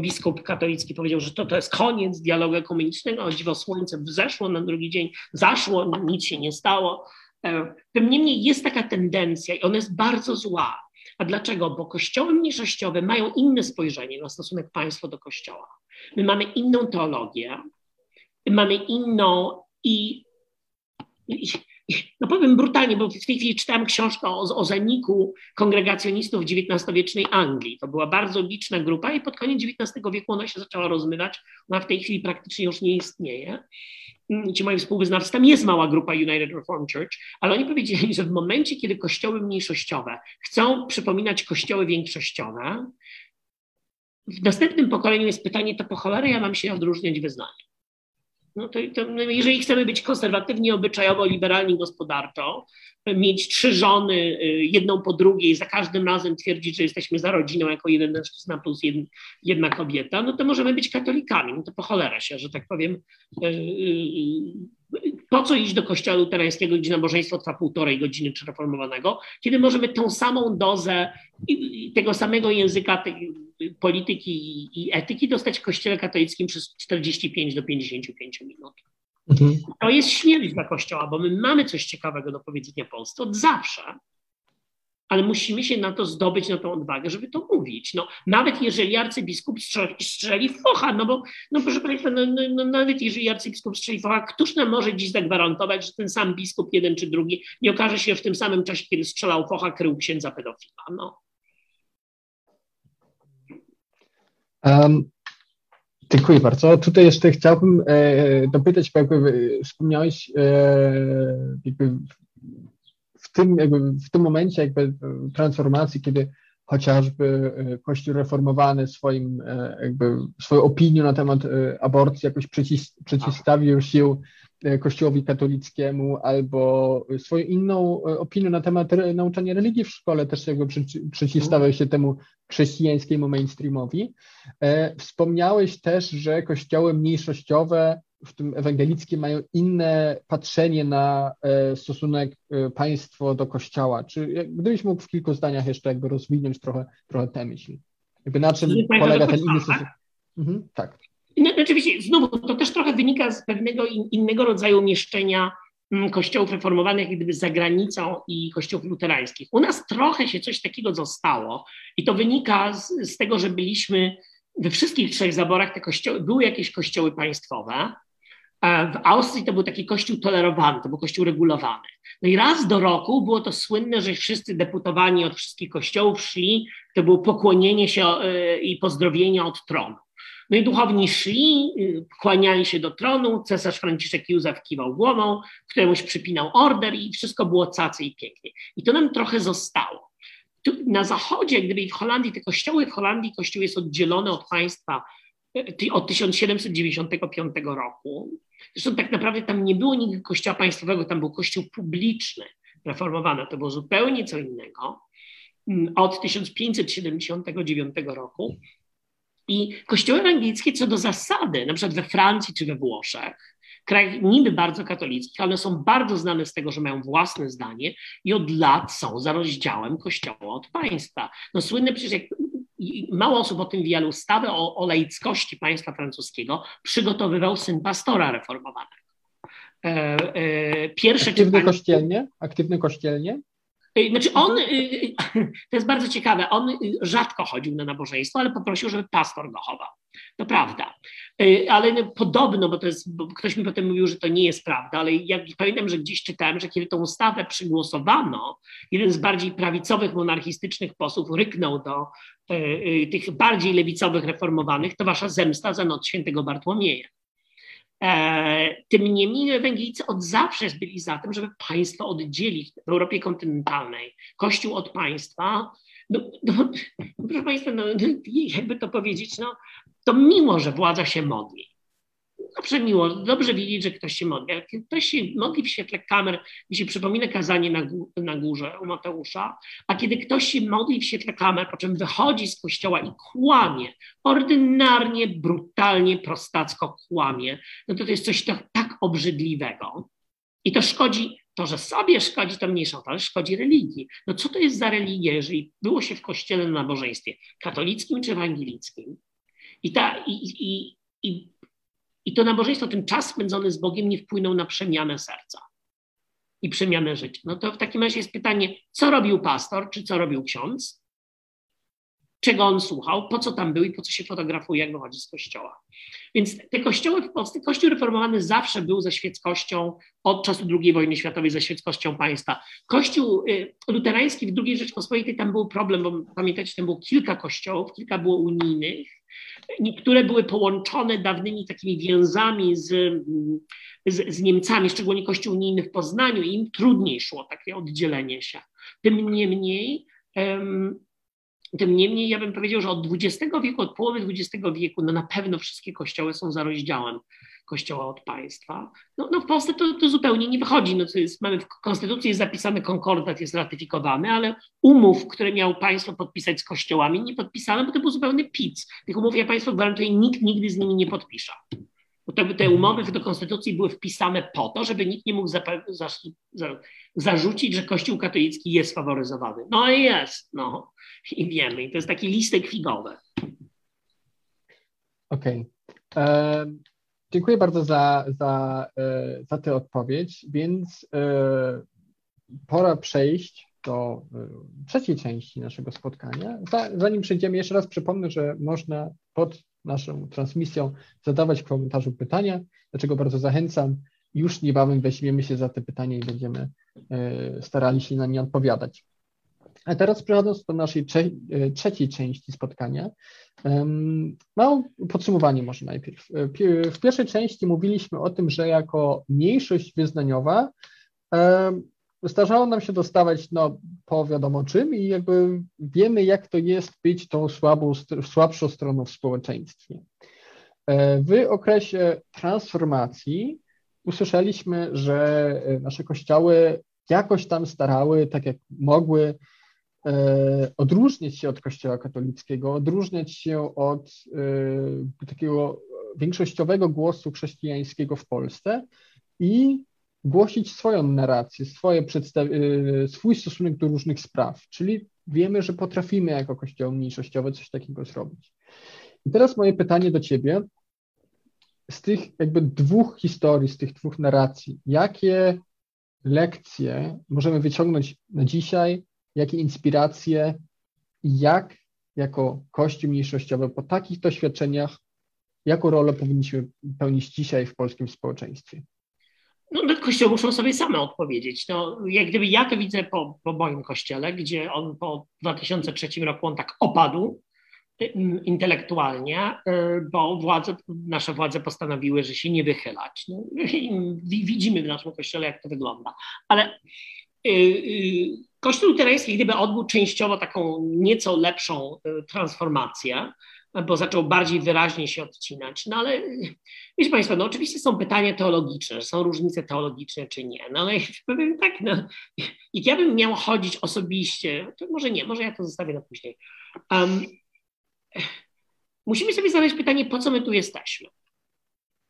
Speaker 3: biskup katolicki powiedział, że to, to jest koniec dialogu ekumenicznego, o dziwo słońce wzeszło na drugi dzień, zaszło, nic się nie stało. E, tym niemniej jest taka tendencja i ona jest bardzo zła. A dlaczego? Bo kościoły mniejszościowe mają inne spojrzenie na stosunek państwa do kościoła. My mamy inną teologię, mamy inną i, i no powiem brutalnie, bo w tej chwili czytałem książkę o, o zaniku kongregacjonistów XIX-wiecznej Anglii. To była bardzo liczna grupa i pod koniec XIX wieku ona się zaczęła rozmywać. Ona w tej chwili praktycznie już nie istnieje. Mm, ci moi współwyznawcy, tam jest mała grupa United Reformed Church, ale oni powiedzieli, że w momencie, kiedy kościoły mniejszościowe chcą przypominać kościoły większościowe, w następnym pokoleniu jest pytanie, to po cholerę ja mam się odróżniać wyznaniem. No to, to, no jeżeli chcemy być konserwatywni obyczajowo, liberalni gospodarczo, mieć trzy żony, y, jedną po drugiej, za każdym razem twierdzić, że jesteśmy za rodziną jako jeden mężczyzna plus jedna, kobieta, no to możemy być katolikami. No to po cholerę się, że tak powiem, y, y, po co iść do kościoła luterańskiego, gdzie nabożeństwo trwa półtorej godziny czy reformowanego, kiedy możemy tą samą dozę tego samego języka polityki i, etyki dostać w kościele katolickim przez 45 do 55 minut. Mhm. To jest śmierć dla kościoła, bo my mamy coś ciekawego do powiedzenia Polsce od zawsze ale musimy się na to zdobyć, na tą odwagę, żeby to mówić. No, nawet jeżeli arcybiskup strzeli, strzeli focha, no bo, no proszę Państwa, no, no, no, nawet jeżeli arcybiskup strzeli focha, któż nam może dziś zagwarantować, że ten sam biskup, jeden czy drugi, nie okaże się w tym samym czasie, kiedy strzelał focha, krył księdza pedofila, no.
Speaker 2: Um, dziękuję bardzo. Tutaj jeszcze chciałbym e, dopytać, bo jakby wspomniałeś e, jakby tym, jakby w tym momencie jakby e, transformacji, kiedy chociażby e, Kościół reformowany swoim, e, jakby swoją opinią na temat aborcji jakoś przeciw, przeciwstawił się Kościołowi katolickiemu albo swoją inną opinią na temat nauczania religii w szkole też jakby przeciwstawiał się temu chrześcijańskiemu mainstreamowi. Wspomniałeś też, że kościoły mniejszościowe w tym ewangelickim mają inne patrzenie na e, stosunek e, państwo do kościoła. Czy gdybyś mógł w kilku zdaniach jeszcze jakby rozwinąć trochę, trochę tę myśl? Jakby na czym polega ten inny stosunek?
Speaker 3: Mhm, tak. No, oczywiście, znowu, to też trochę wynika z pewnego in, innego rodzaju umieszczenia mm, kościołów reformowanych gdyby za granicą i kościołów luterańskich. U nas trochę się coś takiego zostało i to wynika z, z tego, że byliśmy we wszystkich trzech zaborach te kościoły, były jakieś kościoły państwowe, w Austrii to był taki kościół tolerowany, to był kościół regulowany. No i raz do roku było to słynne, że wszyscy deputowani od wszystkich kościołów szli, to było pokłonienie się e, i pozdrowienia od tronu. No i duchowni szli, y, kłaniali się do tronu, cesarz Franciszek Józef kiwał głową, któremuś przypinał order i wszystko było cacy i pięknie. I to nam trochę zostało. Tu na zachodzie, gdyby w Holandii, te kościoły w Holandii, kościół jest oddzielony od państwa e, od 1795 roku. Zresztą tak naprawdę tam nie było nigdy kościoła państwowego, tam był kościół publiczny, reformowany. To było zupełnie co innego. Mm, od 1579 roku. I kościoły ewangelickie co do zasady, na przykład we Francji czy we Włoszech, krajach niby bardzo katolickich, ale są bardzo znane z tego, że mają własne zdanie i od lat są za rozdziałem kościoła od państwa. No słynne przecież jak mało osób o tym wie, ale ustawę o, o laickości państwa francuskiego przygotowywał syn pastora reformowanego.
Speaker 2: E, e, pierwsze Aktywny czytanie... kościelnie? Aktywny kościelnie?
Speaker 3: E, znaczy on, to jest bardzo ciekawe, on rzadko chodził na nabożeństwo, ale poprosił, żeby pastor go chował. To prawda. Ale no, podobno, bo to jest, bo ktoś mi potem mówił, że to nie jest prawda, ale ja pamiętam, że gdzieś czytałem, że kiedy tą ustawę przygłosowano, jeden z bardziej prawicowych, monarchistycznych posłów ryknął do tych bardziej lewicowych, reformowanych, to wasza zemsta za noc świętego Bartłomieja. E, tym niemniej Ewangelicy od zawsze byli za tym, żeby państwo oddzielić w Europie kontynentalnej, Kościół od państwa. No, no, proszę Państwa, no, jakby to powiedzieć, no, to miło, że władza się modli, Dobrze miło, dobrze widzieć, że ktoś się modli. Jak ktoś się modli w świetle kamer, mi się przypomina kazanie na, na górze u Mateusza, a kiedy ktoś się modli w świetle kamer, po czym wychodzi z kościoła i kłamie, ordynarnie, brutalnie, prostacko kłamie, no to to jest coś tak, tak obrzydliwego. I to szkodzi, to, że sobie szkodzi, to mniejsza, ale szkodzi religii. No co to jest za religia, jeżeli było się w kościele na nabożeństwie katolickim czy ewangelickim? I, ta, i, i, i i to nabożeństwo, ten czas spędzony z Bogiem nie wpłynął na przemianę serca i przemianę życia. No to w takim razie jest pytanie, co robił pastor, czy co robił ksiądz? Czego on słuchał, po co tam był i po co się fotografuje, jak wychodzi z kościoła. Więc te kościoły w Polsce, Kościół reformowany zawsze był ze świeckością od czasu II wojny światowej, ze świeckością państwa. Kościół y, luterański w II Rzeczpospolitej tam był problem, bo pamiętacie, tam było kilka kościołów, kilka było unijnych Niektóre były połączone dawnymi takimi więzami z, z, z Niemcami, szczególnie Kościół unijny w Poznaniu, i im trudniej szło takie oddzielenie się. Tym niemniej, um, tym niemniej ja bym powiedział, że od XX wieku, od połowy XX wieku, no na pewno wszystkie kościoły są za rozdziałem kościoła od państwa. No, no w Polsce to, to zupełnie nie wychodzi. No, jest, mamy w konstytucji jest zapisany konkordat, jest ratyfikowany, ale umów, które miało państwo podpisać z kościołami, nie podpisano, bo to był zupełny pic. Tych umów ja państwu gwarantuję, nikt nigdy z nimi nie podpisze. Bo te, te umowy do konstytucji były wpisane po to, żeby nikt nie mógł za, za, za, zarzucić, że Kościół katolicki jest faworyzowany. No i jest, no i wiemy. I to jest taki listek figowy.
Speaker 2: Okej. Okay. Dziękuję bardzo za, za, e, za tę odpowiedź, więc e, pora przejść do e, trzeciej części naszego spotkania. Zanim przejdziemy, jeszcze raz przypomnę, że można pod naszą transmisją zadawać w komentarzu pytania, dlaczego bardzo zachęcam. Już niebawem weźmiemy się za te pytania i będziemy starali się na nie odpowiadać. A teraz przechodząc do naszej e, trzeciej części spotkania, małe podsumowanie może najpierw. W pierwszej części mówiliśmy o tym, że jako mniejszość wyznaniowa zdarzało nam się dostawać no, po wiadomo czym i jakby wiemy, jak to jest być tą słabą, słabszą stroną w społeczeństwie. E, w okresie transformacji usłyszeliśmy, że e, nasze kościoły jakoś tam starały, tak jak mogły, e, odróżniać się od Kościoła katolickiego, odróżniać się od takiego większościowego głosu chrześcijańskiego w Polsce i głosić swoją narrację, swoje y, swój stosunek do różnych spraw, czyli wiemy, że potrafimy jako kościoły mniejszościowe coś takiego zrobić. I teraz moje pytanie do Ciebie, z tych jakby dwóch historii, z tych dwóch narracji, jakie lekcje możemy wyciągnąć na dzisiaj, jakie inspiracje i jak jako Kościół mniejszościowy po takich doświadczeniach, jaką rolę powinniśmy pełnić dzisiaj w polskim społeczeństwie?
Speaker 3: No, no, kościoły muszą sobie same odpowiedzieć. No, jak gdyby ja to widzę po, po moim kościele, gdzie on po 2003 roku on tak opadł y, intelektualnie, y, bo władze, nasze władze postanowiły, że się nie wychylać. No, widzimy w naszym kościele, jak to wygląda. Ale Kościół luterański gdyby odbył częściowo taką nieco lepszą transformację, bo zaczął bardziej wyraźnie się odcinać. No ale wiecie Państwo, no oczywiście są pytania teologiczne, są różnice teologiczne czy nie, no ale powiem tak, no, jak ja bym miał chodzić osobiście, to może nie, może ja to zostawię na później. Um, musimy sobie zadać pytanie, po co my tu jesteśmy?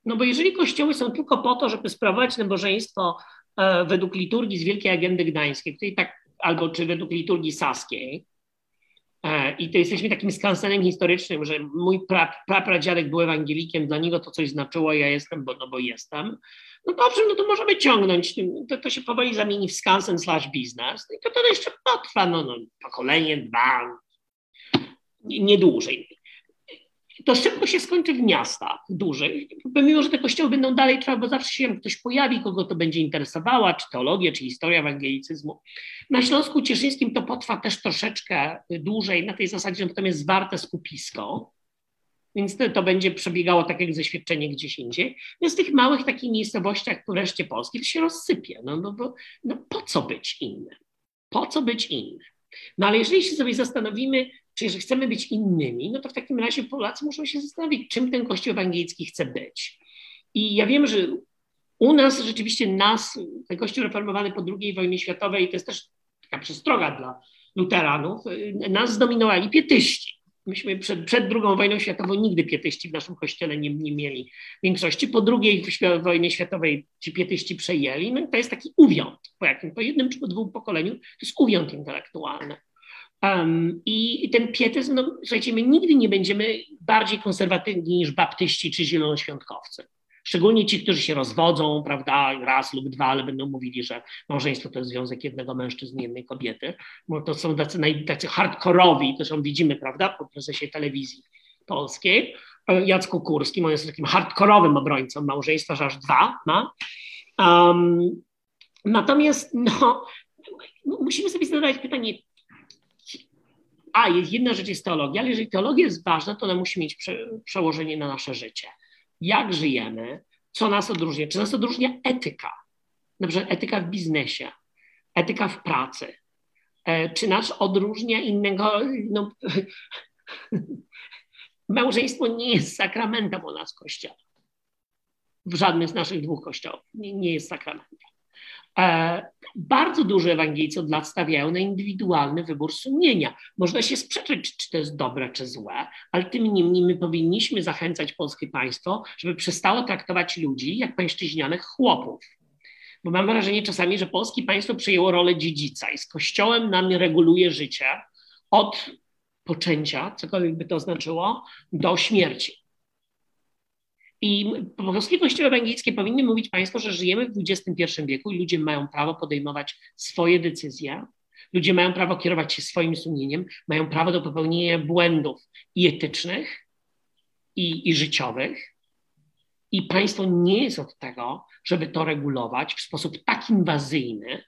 Speaker 3: No bo jeżeli kościoły są tylko po to, żeby sprawować nabożeństwo według liturgii z Wielkiej Agendy Gdańskiej, której tak, albo czy według liturgii saskiej, E, I to jesteśmy takim skansenem historycznym, że mój pra, prapradziadek był ewangelikiem, dla niego to coś znaczyło, ja jestem, bo, no bo jestem. No dobrze, no to możemy ciągnąć, to, to się powoli zamieni w skansen slash biznes i to, to jeszcze potrwa, no, no pokolenie, dwa, nie, nie dłużej to szybko się skończy w miastach dużych, pomimo, że te kościoły będą dalej trwały, bo zawsze się ktoś pojawi, kogo to będzie interesowała, czy teologia, czy historia ewangelicyzmu. Na Śląsku Cieszyńskim to potrwa też troszeczkę dłużej, na tej zasadzie, że tam jest zwarte skupisko, więc to, to będzie przebiegało tak jak zaświadczenie gdzieś indziej. Więc w tych małych takich miejscowościach wreszcie Polski to się rozsypie. No, no, bo, no po co być innym? Po co być innym? No ale jeżeli się sobie zastanowimy, czy jeżeli chcemy być innymi, no to w takim razie Polacy muszą się zastanowić, czym ten Kościół ewangelicki chce być. I ja wiem, że u nas rzeczywiście nas, ten Kościół reformowany po II wojnie światowej, to jest też taka przestroga dla luteranów, nas zdominowali pietyści. Myśmy przed, przed II wojną światową nigdy pietyści w naszym kościele nie, nie mieli większości. Po II wojnie światowej ci pietyści przejęli. No to jest taki uwiąd. Po, jakim, po jednym czy po dwóch pokoleniu to jest uwiąd intelektualny. Um, I ten pietyzm, no słuchajcie, my nigdy nie będziemy bardziej konserwatywni niż baptyści czy zielonoświątkowcy. Szczególnie ci, którzy się rozwodzą, prawda, raz lub dwa, ale będą mówili, że małżeństwo to jest związek jednego mężczyzny i jednej kobiety. Bo to są tacy, tacy hardkorowi, to są widzimy, prawda, po prezesie telewizji polskiej. E, Jacku Kurskim, on jest takim hardkorowym obrońcą małżeństwa, że aż dwa ma. Um, natomiast no, musimy sobie zadawać pytanie, a jest jedna rzecz jest teologia, ale jeżeli teologia jest ważna, to ona musi mieć prze, przełożenie na nasze życie. Jak żyjemy, co nas odróżnia, czy nas odróżnia etyka, na przykład etyka w biznesie, etyka w pracy, e, czy nas odróżnia innego, no, małżeństwo nie jest sakramentem u nas kościoła. W żadnym z naszych dwóch kościołów nie, nie jest sakramentem. E, Bardzo dużo Ewangeliccy od lat stawiają na indywidualny wybór sumienia. Można się sprzeczać, czy to jest dobre, czy złe, ale tym niemniej my powinniśmy zachęcać polskie państwo, żeby przestało traktować ludzi jak pańszczyźnianych chłopów. Bo mam wrażenie czasami, że polskie państwo przejęło rolę dziedzica i z kościołem nami reguluje życie od poczęcia, cokolwiek by to znaczyło, do śmierci. I polskie kościoły ewangelickie powinny mówić Państwu, że żyjemy w XXI wieku i ludzie mają prawo podejmować swoje decyzje, ludzie mają prawo kierować się swoim sumieniem, mają prawo do popełnienia błędów i etycznych, i, i życiowych. I państwo nie jest od tego, żeby to regulować w sposób tak inwazyjny,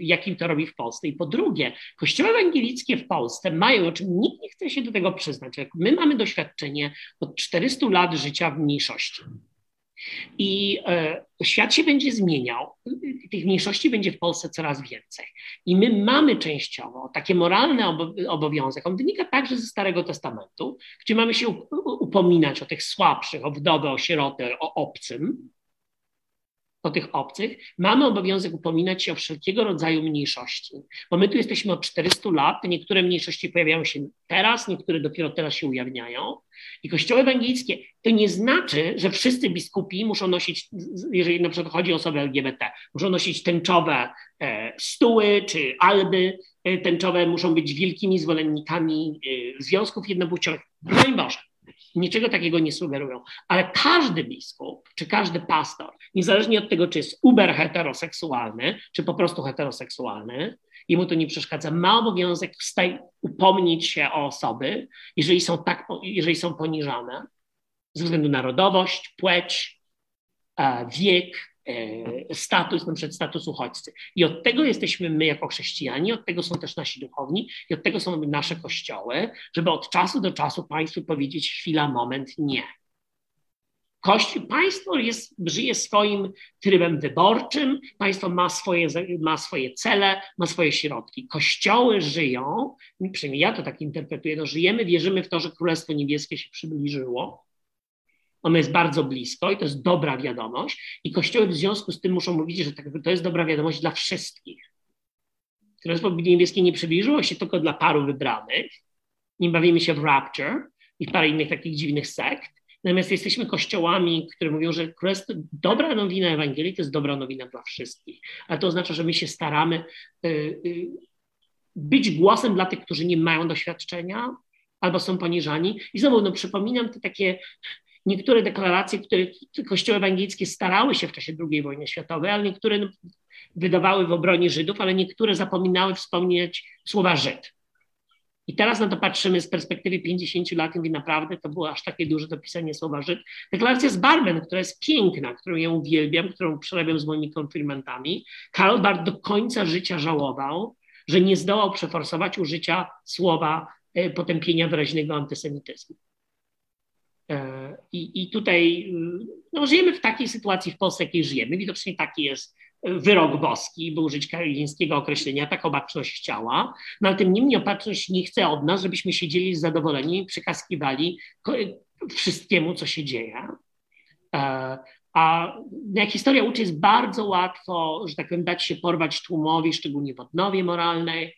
Speaker 3: jakim to robi w Polsce. I po drugie, kościoły ewangelickie w Polsce mają, o czym nikt nie chce się do tego przyznać, jak my mamy doświadczenie od 400 lat życia w mniejszości. I świat się będzie zmieniał, tych mniejszości będzie w Polsce coraz więcej. I my mamy częściowo takie moralne obowiązek, on wynika także ze Starego Testamentu, gdzie mamy się upominać o tych słabszych, o wdowy, o sierotę, o obcym, o tych obcych, mamy obowiązek upominać się o wszelkiego rodzaju mniejszości. Bo my tu jesteśmy od 400 lat, niektóre mniejszości pojawiają się teraz, niektóre dopiero teraz się ujawniają. I kościoły ewangelickie to nie znaczy, że wszyscy biskupi muszą nosić, jeżeli na przykład chodzi o osoby LGBT, muszą nosić tęczowe e, stuły czy alby e, tęczowe, muszą być wielkimi zwolennikami e, związków jednopłciowych. Broń Boże niczego takiego nie sugerują. Ale każdy biskup, czy każdy pastor, niezależnie od tego, czy jest uber heteroseksualny, czy po prostu heteroseksualny, jemu to nie przeszkadza, ma obowiązek wstaj, upomnieć się o osoby, jeżeli są, tak, jeżeli są poniżane ze względu na narodowość, płeć, e, wiek, status, na przykład status uchodźcy. I od tego jesteśmy my jako chrześcijanie, od tego są też nasi duchowni i od tego są nasze kościoły, żeby od czasu do czasu Państwu powiedzieć chwila, moment, nie. Kościół, państwo jest, żyje swoim trybem wyborczym, państwo ma swoje, ma swoje cele, ma swoje środki. Kościoły żyją, przynajmniej ja to tak interpretuję, no żyjemy, wierzymy w to, że Królestwo Niebieskie się przybliżyło, ono jest bardzo blisko i to jest dobra wiadomość. I kościoły w związku z tym muszą mówić, że tak, to jest dobra wiadomość dla wszystkich. Królestwo Niebieskie nie przybliżyło się tylko dla paru wybranych. Nie bawimy się w rapture i parę innych takich dziwnych sekt. Natomiast jesteśmy kościołami, które mówią, że królestwo, dobra nowina Ewangelii to jest dobra nowina dla wszystkich. Ale to oznacza, że my się staramy y, y, być głosem dla tych, którzy nie mają doświadczenia albo są poniżani. I znowu no, przypominam te takie niektóre deklaracje, które kościoły ewangelickie starały się w czasie II wojny światowej, ale niektóre wydawały w obronie Żydów, ale niektóre zapominały wspomnieć słowa Żyd. I teraz na to patrzymy z perspektywy 50 lat i naprawdę to było aż takie duże dopisanie słowa Żyd. Deklaracja z Barmen, która jest piękna, którą ja uwielbiam, którą przerabiam z moimi konfirmantami. Karl Barth do końca życia żałował, że nie zdołał przeforsować użycia słowa e, potępienia wyraźnego antysemityzmu. E, I, I tutaj y, no, żyjemy w takiej sytuacji w Polsce, jakiej żyjemy. Widocznie taki jest wyrok boski, by użyć kalińskiego określenia, tak opatrzność chciała. No ale tym niemniej opatrzność nie chce od nas, żebyśmy siedzieli zadowoleni i przykaskiwali wszystkiemu, co się dzieje. E, a jak historia uczy, jest bardzo łatwo, że tak powiem, dać się porwać tłumowi, szczególnie w odnowie moralnej,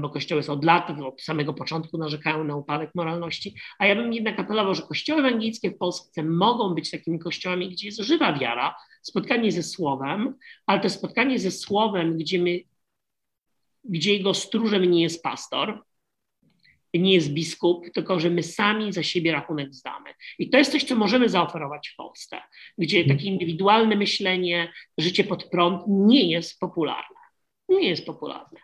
Speaker 3: bo kościoły od lat, od samego początku narzekają na upadek moralności, a ja bym jednak apelował, że kościoły ewangelickie w Polsce mogą być takimi kościołami, gdzie jest żywa wiara, spotkanie ze Słowem, ale to spotkanie ze Słowem, gdzie, my, gdzie jego stróżem nie jest pastor, nie jest biskup, tylko że my sami za siebie rachunek zdamy. I to jest coś, co możemy zaoferować w Polsce, gdzie takie indywidualne myślenie, życie pod prąd nie jest popularne. Nie jest popularne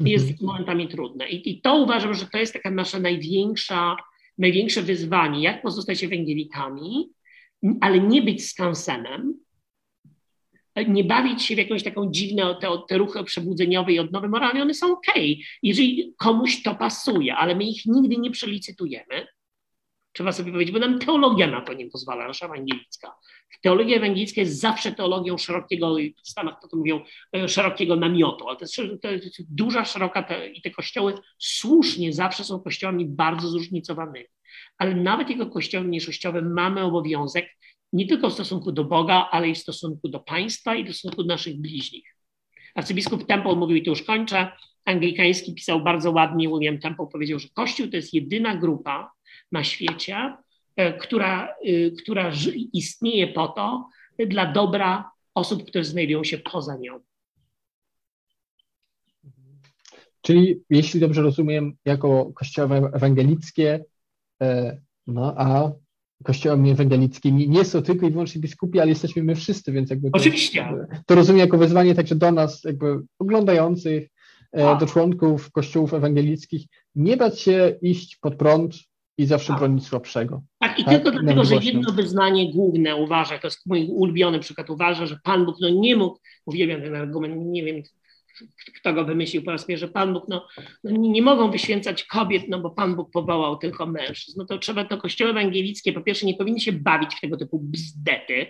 Speaker 3: jest mhm. momentami trudne. I, I, to uważam, że to jest taka nasza największa, największe wyzwanie, jak pozostać ewangelikami, ale nie być skansenem, nie bawić się w jakąś taką dziwną, te, te ruchy przebudzeniowe i odnowy moralne, one są ok, jeżeli komuś to pasuje, ale my ich nigdy nie przelicytujemy. Trzeba sobie powiedzieć, bo nam teologia na to nie pozwala, nasza ewangelicka. Teologia ewangelicka jest zawsze teologią szerokiego, w Stanach to, to mówią, e, szerokiego namiotu, ale to jest, to jest duża, szeroka te, i te kościoły słusznie zawsze są kościołami bardzo zróżnicowanymi. Ale nawet jako kościoły mniejszościowe mamy obowiązek nie tylko w stosunku do Boga, ale i w stosunku do państwa i w stosunku do naszych bliźnich. Arcybiskup Temple mówił, i tu już kończę, anglikański pisał bardzo ładnie, William Temple powiedział, że Kościół to jest jedyna grupa na świecie, e, która, e, która istnieje po to dla dobra osób, które znajdują się poza nią.
Speaker 2: Czyli, jeśli dobrze rozumiem, jako kościoły ewangelickie, e, no a kościołami ewangelickimi nie są tylko i wyłącznie biskupi, ale jesteśmy my wszyscy, więc jakby.
Speaker 3: To, Oczywiście.
Speaker 2: To rozumiem jako wezwanie także do nas, jakby oglądających, e, do członków kościołów ewangelickich, nie bać się iść pod prąd i zawsze tak. bronić słabszego.
Speaker 3: Tak, i tak? tylko dlatego, że jedno wyznanie główne uważa, to jest mój ulubiony przykład, uważa, że Pan Bóg no nie mógł, uwielbiam ten argument, nie wiem, kto go wymyślił po raz pierwszy, Pan Bóg, no, no, nie mogą wyświęcać kobiet, no bo Pan Bóg powołał tylko mężczyzn. No to trzeba, to kościoły ewangelickie po pierwsze nie powinny się bawić w tego typu bzdety,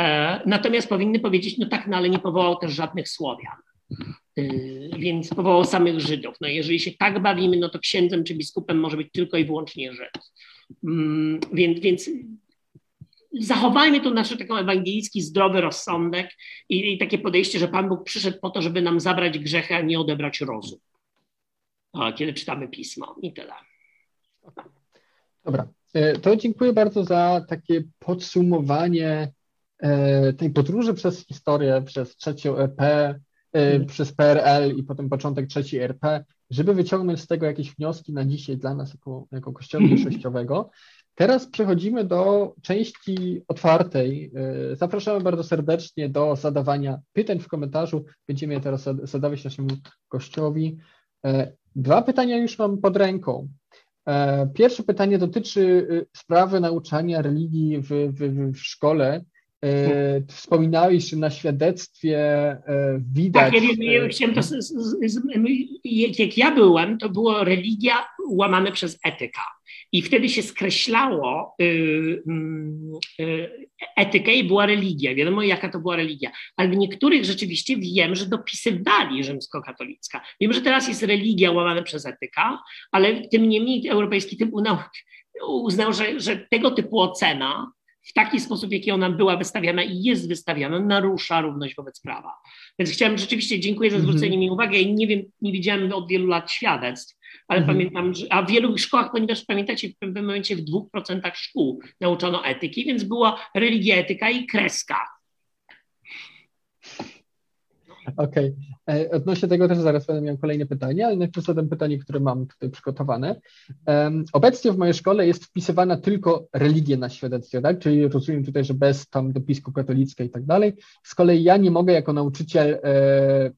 Speaker 3: e, natomiast powinny powiedzieć, no tak, no ale nie powołał też żadnych Słowian. Y, więc powołał samych Żydów. No jeżeli się tak bawimy, no to księdzem czy biskupem może być tylko i wyłącznie Żyd. Mm, więc, więc zachowajmy tu nasz taki ewangelicki zdrowy rozsądek i, i, takie podejście, że Pan Bóg przyszedł po to, żeby nam zabrać grzechy, a nie odebrać rozum. Kiedy czytamy pismo i tyle.
Speaker 2: Dobra, e, to dziękuję bardzo za takie podsumowanie e, tej podróży przez historię, przez trzecią EP, hmm. przez PRL i potem początek trzeciej RP, żeby wyciągnąć z tego jakieś wnioski na dzisiaj dla nas jako, jako kościoła mniejszościowego. Teraz przechodzimy do części otwartej. E, zapraszamy bardzo serdecznie do zadawania pytań w komentarzu. Będziemy je teraz zadawać naszemu gościowi. E, dwa pytania już mam pod ręką. Pierwsze pytanie dotyczy sprawy nauczania religii w, w, w szkole. Wspominałeś, że na świadectwie widać. Tak,
Speaker 3: ja, ja chciałem to, jak ja byłem, to było religia łamane przez etyka. I wtedy się skreślało y, mm, y, etykę i była religia. Wiadomo, jaka to była religia. Ale w niektórych rzeczywiście wiem, że dopisywali rzymskokatolicka. Wiem, że teraz jest religia łamana przez etyka, ale tym niemniej Europejski Trybunał uznał, że, że tego typu ocena w taki sposób, jaki ona była wystawiana i jest wystawiana, narusza równość wobec prawa. Więc chciałem rzeczywiście, dziękuję za zwrócenie mm -hmm. mi uwagi. Ja nie wiem, nie widziałem od wielu lat świadectw, ale mhm. pamiętam, że, a w wielu szkołach, ponieważ pamiętacie, w pewnym momencie w dwóch procentach szkół nauczono etyki, więc była religia, etyka i kreska.
Speaker 2: Okej. Okay. E, odnośnie tego też zaraz będę miał kolejne pytanie, ale najpierw zadam pytanie, które mam tutaj przygotowane. Um, obecnie w mojej szkole jest wpisywana tylko religia na świadectwie, tak? Czyli rozumiem tutaj, że bez tam dopisku katolicka i tak dalej. Z kolei ja nie mogę jako nauczyciel e,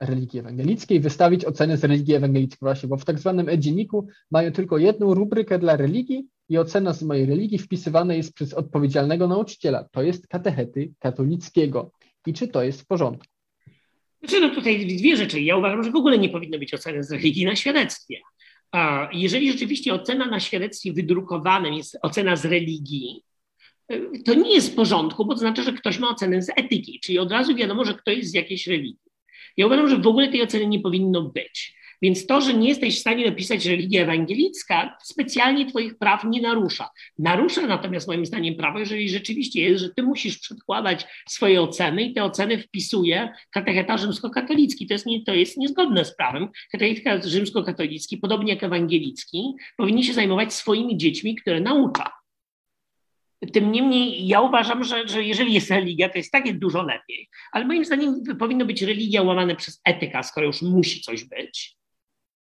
Speaker 2: religii ewangelickiej, wystawić oceny z religii ewangelickiej właśnie, bo w tak zwanym e-dzienniku mają tylko jedną rubrykę dla religii i ocena z mojej religii wpisywana jest przez odpowiedzialnego nauczyciela, to jest katechety katolickiego. I czy to jest w porządku?
Speaker 3: Znaczy, no tutaj dwie rzeczy. Ja uważam, że w ogóle nie powinno być oceny z religii na świadectwie. Jeżeli rzeczywiście ocena na świadectwie wydrukowanym jest ocena z religii, to nie jest w porządku, bo to znaczy, że ktoś ma ocenę z etyki, czyli od razu wiadomo, że ktoś jest z jakiejś religii. Ja uważam, że w ogóle tej oceny nie powinno być. Więc to, że nie jesteś w stanie napisać religia ewangelicka, specjalnie Twoich praw nie narusza. Narusza natomiast moim zdaniem prawo, jeżeli rzeczywiście jest, że Ty musisz przedkładać swoje oceny i te oceny wpisuje katecheta rzymskokatolicki. To jest, nie, to jest niezgodne z prawem. Katecheta rzymskokatolicki, podobnie jak ewangelicki, powinni się zajmować swoimi dziećmi, które naucza. Tym niemniej ja uważam, że, że jeżeli jest religia, to jest takie dużo lepiej. Ale moim zdaniem powinno być religia łamane przez etyka, skoro już musi coś być.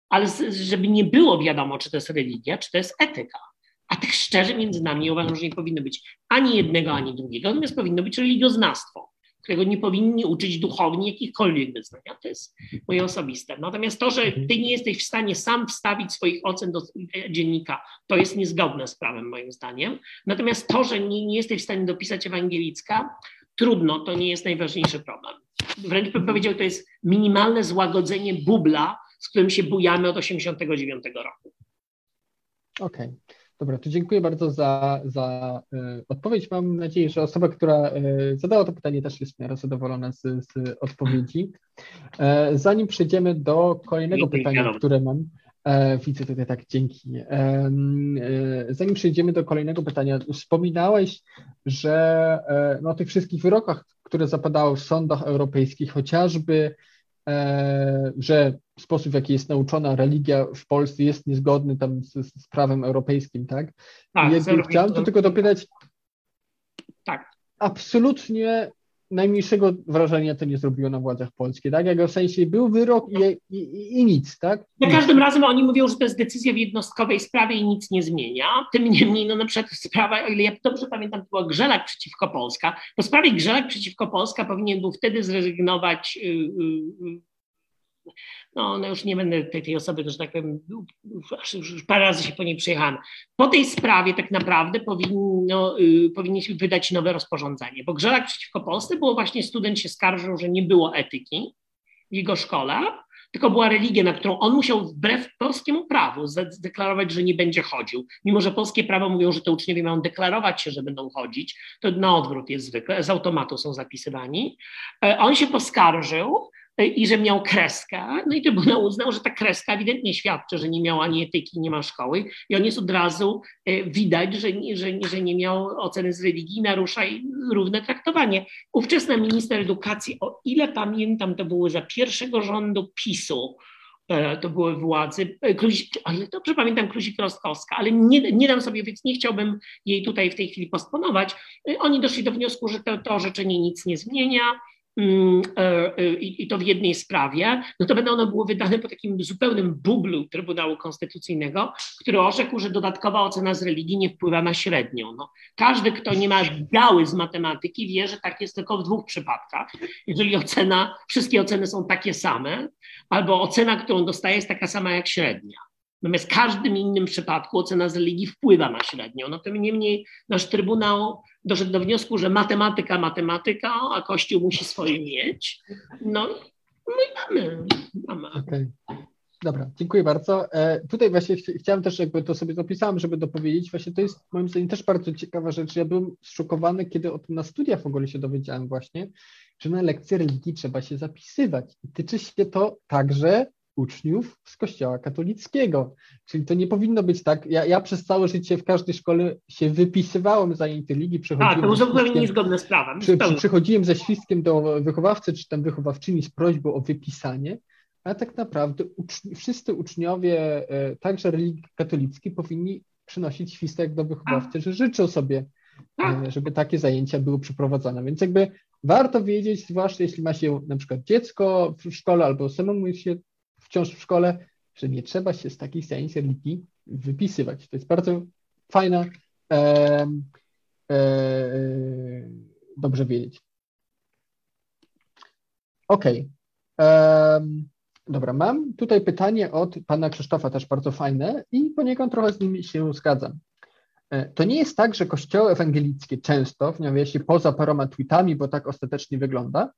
Speaker 3: Ale żeby nie było wiadomo, czy to jest religia, czy to jest etyka. A tak szczerze między nami uważam, że nie powinno być ani jednego, ani drugiego, natomiast powinno być religioznawstwo którego nie powinni uczyć duchowni jakichkolwiek wyznania. To jest moje osobiste. Natomiast to, że mhm. ty nie jesteś w stanie sam wstawić swoich ocen do dziennika, to jest niezgodne z prawem, moim zdaniem. Natomiast to, że nie, nie jesteś w stanie dopisać ewangelicka, trudno, to nie jest najważniejszy problem. Wręcz bym powiedział, to jest minimalne złagodzenie bubla, z którym się bujamy od 1989 roku.
Speaker 2: Okej. Okay. Dobra, to dziękuję bardzo za, za y, odpowiedź. Mam nadzieję, że osoba, która y, zadała to pytanie, też jest w miarę zadowolona z, z odpowiedzi. Y, zanim przejdziemy do kolejnego pytania, które mam, E, widzę tutaj tak, dzięki. E, e, zanim przejdziemy do kolejnego pytania, wspominałeś, że e, no, o tych wszystkich wyrokach, które zapadały w sądach europejskich, chociażby, e, że sposób, w jaki jest nauczona religia w Polsce jest niezgodny tam z, z prawem europejskim, tak?
Speaker 3: Tak,
Speaker 2: I jakby chciałem to tylko dopytać.
Speaker 3: Tak.
Speaker 2: Absolutnie najmniejszego wrażenia to nie zrobiło na władzach polskich, tak? Jak w sensie był wyrok i, i, i nic, tak?
Speaker 3: Za każdym razem oni mówią, że to jest decyzja w jednostkowej sprawie i nic nie zmienia. Tym niemniej, no na przykład sprawa, o ile ja dobrze pamiętam, to była Grzelak przeciwko Polska. Po sprawie Grzelak przeciwko Polska powinien był wtedy zrezygnować yy, yy, no, no już nie będę tej, tej osoby, że tak powiem, już, już parę razy się po niej przejechałam. Po tej sprawie tak naprawdę powinno, y, powinniśmy wydać nowe rozporządzenie, bo Grzelak przeciwko Polsce było właśnie, student się skarżył, że nie było etyki w jego szkole, tylko była religia, na którą on musiał wbrew polskiemu prawu zdeklarować, że nie będzie chodził. Mimo, że polskie prawo mówią, że te uczniowie mają deklarować się, że będą chodzić, to na odwrót jest zwykle, z automatu są zapisywani. E, on się poskarżył, i że miał kreskę. No i Trybunał uznał, że ta kreska ewidentnie świadczy, że nie miał ani etyki, nie ma szkoły i on jest od razu e, widać, że nie, że, że nie miał oceny z religii, narusza równe traktowanie. Ówczesna minister edukacji, o ile pamiętam, to były za pierwszego rządu PiSu, e, to były władzy, e, ale dobrze pamiętam Kluzik-Rostkowska, ale nie, nie dam sobie, więc nie chciałbym jej tutaj w tej chwili postponować. Oni doszli do wniosku, że to, to orzeczenie nic nie zmienia, e, e, i to w jednej sprawie, no to będą one były wydane po takim zupełnym bublu Trybunału Konstytucyjnego, który orzekł, że dodatkowa ocena z religii nie wpływa na średnią. No, każdy, kto nie ma biały z matematyki, wie, że tak jest tylko w dwóch przypadkach. Jeżeli ocena, wszystkie oceny są takie same, albo ocena, którą dostaje, jest taka sama jak średnia. Natomiast w każdym innym przypadku ocena z religii wpływa na średnią. No tym niemniej nasz Trybunał doszedł do wniosku, że matematyka, matematyka, a Kościół musi swoje mieć. No, no i mamy. mamy.
Speaker 2: Okay. Dobra, dziękuję bardzo. E, tutaj właśnie ch chciałem też, jakby to sobie zapisałem, żeby dopowiedzieć, właśnie to jest moim zdaniem też bardzo ciekawa rzecz. Ja byłem zszokowany, kiedy o tym na studiach w ogóle się dowiedziałem właśnie, że na lekcje religii trzeba się zapisywać. I tyczy się to także uczniów z kościoła katolickiego. Czyli to nie powinno być tak. Ja, ja przez całe życie w każdej szkole się wypisywałem zajęty ligi.
Speaker 3: Tak, to zupełnie niezgodne z prawem.
Speaker 2: Przy, przy, przychodziłem ze świstkiem do wychowawcy czy tam wychowawczyni z prośbą o wypisanie, a tak naprawdę uczni, wszyscy uczniowie, e, także religii katolickiej, powinni przynosić świstek do wychowawcy, że życzą sobie, e, żeby takie zajęcia były przeprowadzone. Więc jakby warto wiedzieć, zwłaszcza jeśli ma się na przykład dziecko w szkole albo samemu się wciąż w szkole, że nie trzeba się z zajęć religii wypisywać. To jest bardzo fajne, e, e, dobrze wiedzieć. Okay. Dobra, mam tutaj pytanie od pana Krzysztofa, też bardzo fajne i poniekąd trochę z nim się zgadzam. E, to nie jest tak, że kościoły ewangelickie często, w nawiasie poza paroma tweetami, bo tak ostatecznie wygląda,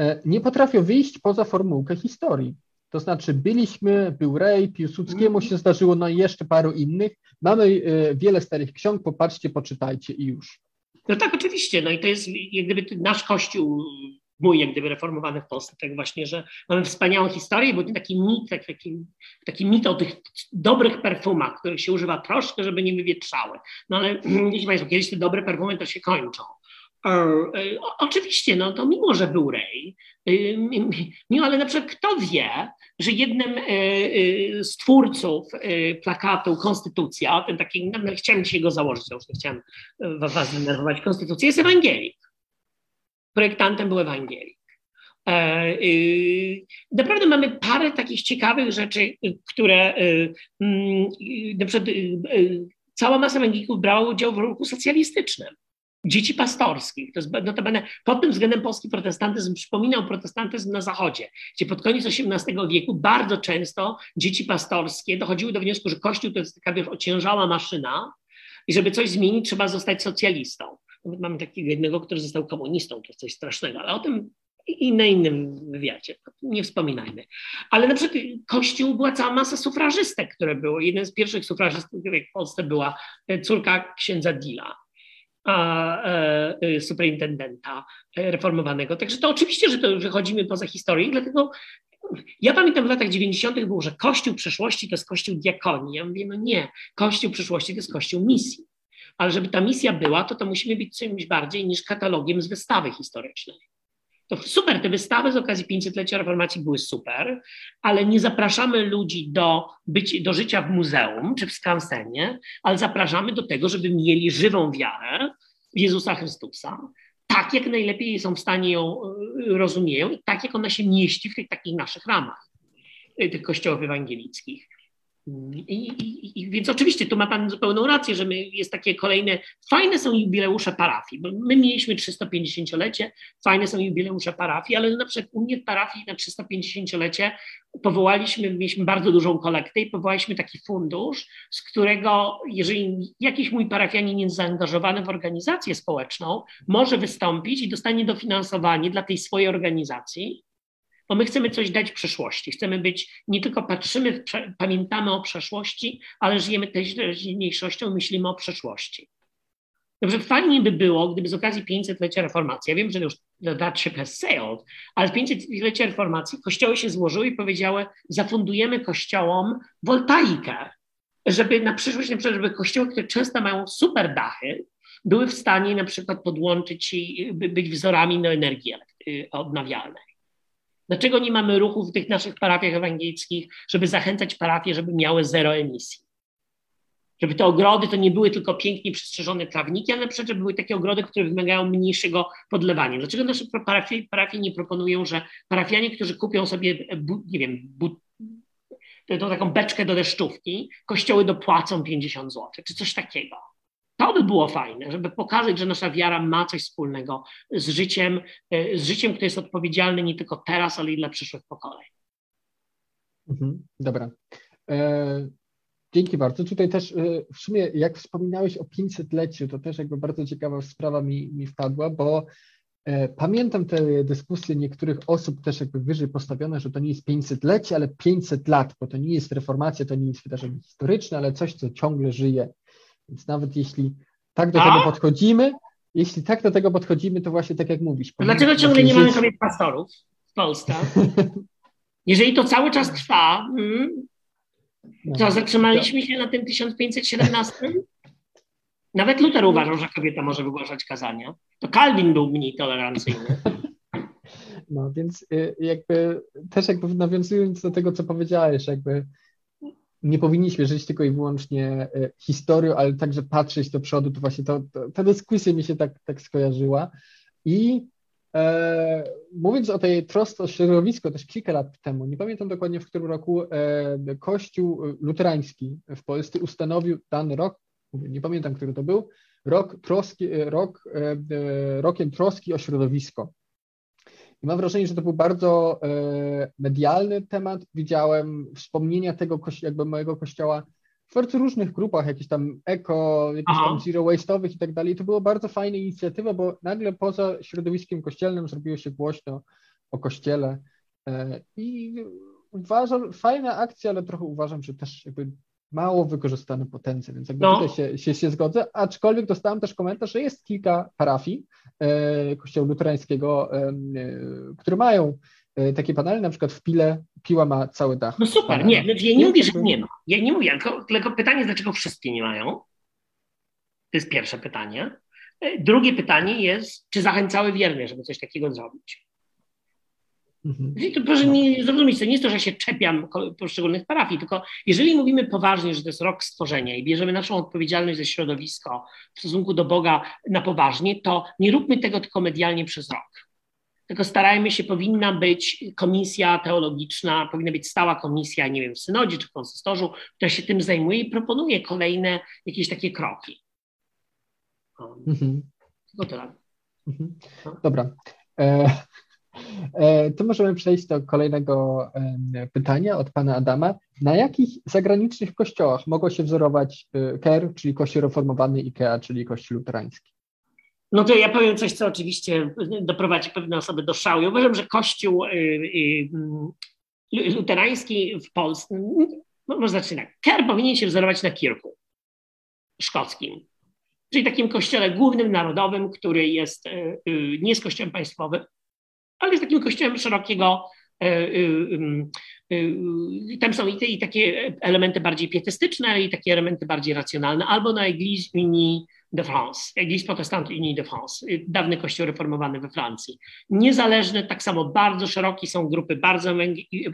Speaker 2: e, nie potrafią wyjść poza formułkę historii. To znaczy byliśmy, był Rej, Piłsudskiemu się zdarzyło, no i jeszcze paru innych. Mamy e, wiele starych ksiąg, popatrzcie, poczytajcie i już.
Speaker 3: No tak, oczywiście. No i to jest jak gdyby nasz kościół, mój jak gdyby reformowany w Polsce, tak właśnie, że mamy wspaniałą historię, bo taki mit, tak, taki, taki mit o tych dobrych perfumach, których się używa troszkę, żeby nie wywietrzały. No ale jeśli Państwo, kiedyś te dobre perfumy to się kończą. E, oczywiście, no to mimo, że był Rej, e, mimo, ale na przykład kto wie, że jednym e, z twórców plakatu Konstytucja, ten taki, no, no, chciałem dzisiaj go założyć, ja już nie chciałem was denerwować, Konstytucja jest ewangelik. Projektantem był ewangelik. Naprawdę mamy parę takich ciekawych rzeczy, które mm, na przykład cała masa ewangelików brała udział w ruchu socjalistycznym dzieci pastorskich. To jest notabene pod tym względem polski protestantyzm przypominał protestantyzm na Zachodzie, gdzie pod koniec XVIII wieku bardzo często dzieci pastorskie dochodziły do wniosku, że Kościół to jest taka wiesz, ociężała maszyna i żeby coś zmienić, trzeba zostać socjalistą. Nawet mamy takiego jednego, który został komunistą, to coś strasznego, ale o tym i na innym wywiadzie, nie wspominajmy. Ale na przykład Kościół była cała masa sufrażystek, które były. Jeden z pierwszych sufrażystów w Polsce była córka księdza Dila E, e, superintendenta reformowanego. Także to oczywiście, że to wychodzimy poza historię, dlatego ja pamiętam w latach 90. było, że Kościół przyszłości to jest Kościół diakonii. Ja mówię, no nie, Kościół przyszłości to jest Kościół misji. Ale żeby ta misja była, to to musimy być czymś bardziej niż katalogiem z wystawy historycznej. To super, te wystawy z okazji 500-lecia reformacji były super, ale nie zapraszamy ludzi do, być, do życia w muzeum czy w skansenie, ale zapraszamy do tego, żeby mieli żywą wiarę w Jezusa Chrystusa, tak jak najlepiej są w stanie ją y, rozumieją i tak jak ona się mieści w tych takich naszych ramach, y, tych kościołów ewangelickich. I, i, I, więc oczywiście tu ma Pan zupełną rację, że my, jest takie kolejne, fajne są jubileusze parafii, bo my mieliśmy 350-lecie, fajne są jubileusze parafii, ale na przykład u mnie w parafii na 350-lecie powołaliśmy, mieliśmy bardzo dużą kolektę i powołaliśmy taki fundusz, z którego jeżeli jakiś mój parafianin jest zaangażowany w organizację społeczną, może wystąpić i dostanie dofinansowanie dla tej swojej organizacji, bo my chcemy coś dać przyszłości. Chcemy być, nie tylko patrzymy, pamiętamy o przeszłości, ale żyjemy też teraźniejszością, myślimy o przeszłości. Dobrze, fajnie by było, gdyby z okazji 500-lecia reformacji, ja wiem, że już that ship has sailed, ale z 500-lecia reformacji kościoły się złożyły i powiedziały, zafundujemy kościołom woltaikę, żeby na przyszłość, na przykład, żeby kościoły, które często mają super dachy, były w stanie na przykład podłączyć i być wzorami do energii odnawialnej. Dlaczego nie mamy ruchu w tych naszych parafiach ewangelickich, żeby zachęcać parafie, żeby miały zero emisji? Żeby te ogrody to nie były tylko pięknie przystrzeżone trawniki, ale na przykład, żeby były takie ogrody, które wymagają mniejszego podlewania. Dlaczego nasze parafie, parafie nie proponują, że parafianie, którzy kupią sobie, nie wiem, tą taką beczkę do deszczówki, kościoły dopłacą 50 zł, czy coś takiego. To by było fajne, żeby pokazać, że nasza wiara ma coś wspólnego z życiem, e, z życiem, które jest odpowiedzialne nie tylko teraz, ale i dla przyszłych pokoleń.
Speaker 2: Mhm, dobra. E, dzięki bardzo. Tutaj też e, w sumie, jak wspominałeś o 500-leciu, to też jakby bardzo ciekawa sprawa mi, mi wpadła, bo e, pamiętam te dyskusje niektórych osób też jakby wyżej postawione, że to nie jest 500-lecie, ale 500 lat, bo to nie jest reformacja, to nie jest wydarzenie historyczne, ale coś, co ciągle żyje więc nawet jeśli tak do A? tego podchodzimy, jeśli tak do tego podchodzimy, to właśnie tak jak mówisz.
Speaker 3: Dlaczego ciągle nie mamy kobiet pastorów w Polsce? Jeżeli to cały czas trwa, hmm, to no, zatrzymaliśmy się na tym 1517? Nawet Luther uważał, że kobieta może wygłaszać kazania. To Calvin był mniej tolerancyjny.
Speaker 2: No więc y, jakby też jakby nawiązując do tego, co powiedziałeś, jakby nie powinniśmy żyć tylko i wyłącznie e, historią, ale także patrzeć do przodu, to właśnie to, to, ta dyskusja mi się tak, tak skojarzyła. I e, mówiąc o tej trosce o środowisko też kilka lat temu, nie pamiętam dokładnie w którym roku, e, Kościół luterański w Polsce ustanowił dany rok, nie pamiętam, który to był, rok troski, e, rok, e, e, rokiem troski o środowisko. I mam wrażenie, że to był bardzo e, medialny temat. Widziałem wspomnienia tego, jakby mojego kościoła w bardzo różnych grupach, jakieś tam eko, jakieś tam zero waste'owych i tak dalej. To było bardzo fajna inicjatywa, bo nagle poza środowiskiem kościelnym zrobiło się głośno o kościele. E, I uważam, fajna akcja, ale trochę uważam, że też jakby mało wykorzystany potencjał, więc jakby no. tutaj się, się, się zgodzę, aczkolwiek dostałem też komentarz, że jest kilka parafii e, kościoła luterańskiego, e, które mają e, takie panele, na przykład w Pile Piła ma cały dach.
Speaker 3: No super, nie, znaczy ja nie mówię, że nie ma. Ja nie mówię, tylko, tylko pytanie, dlaczego wszystkie nie mają? To jest pierwsze pytanie. E, drugie pytanie jest, czy zachęcały wiernie, żeby coś takiego zrobić? Mhm. To proszę nie zrozumieć, to nie jest to, że się czepiam poszczególnych parafii, tylko jeżeli mówimy poważnie, że to jest rok stworzenia i bierzemy naszą odpowiedzialność za środowisko w stosunku do Boga na poważnie, to nie róbmy tego tylko medialnie przez rok. Tylko starajmy się, powinna być komisja teologiczna, powinna być stała komisja, nie wiem, w synodzie czy w konsystorzu, która się tym zajmuje i proponuje kolejne jakieś takie kroki.
Speaker 2: Mhm. Tylko tyle. Mhm. Dobra. E E, to możemy przejść do kolejnego pytania od pana Adama. Na jakich zagranicznych kościołach mogło się wzorować e, KER, czyli Kościół Reformowany, IKEA, czyli Kościół Luterański?
Speaker 3: No to ja powiem coś, co oczywiście doprowadzi pewne osoby do szału. Ja uważam, że Kościół y, y, y, luterański w Polsce, no, może zaczynać. KER powinien się wzorować na Kirku szkockim, czyli takim kościele głównym, narodowym, który jest, nie jest kościołem państwowym, ale jest takim kościołem szerokiego, tam są i, te, i takie elementy bardziej pietystyczne, i takie elementy bardziej racjonalne, albo na Église Unie de France, Église Protestante Unie de France, dawny kościół reformowany we Francji. Niezależne, tak samo bardzo szerokie są grupy bardzo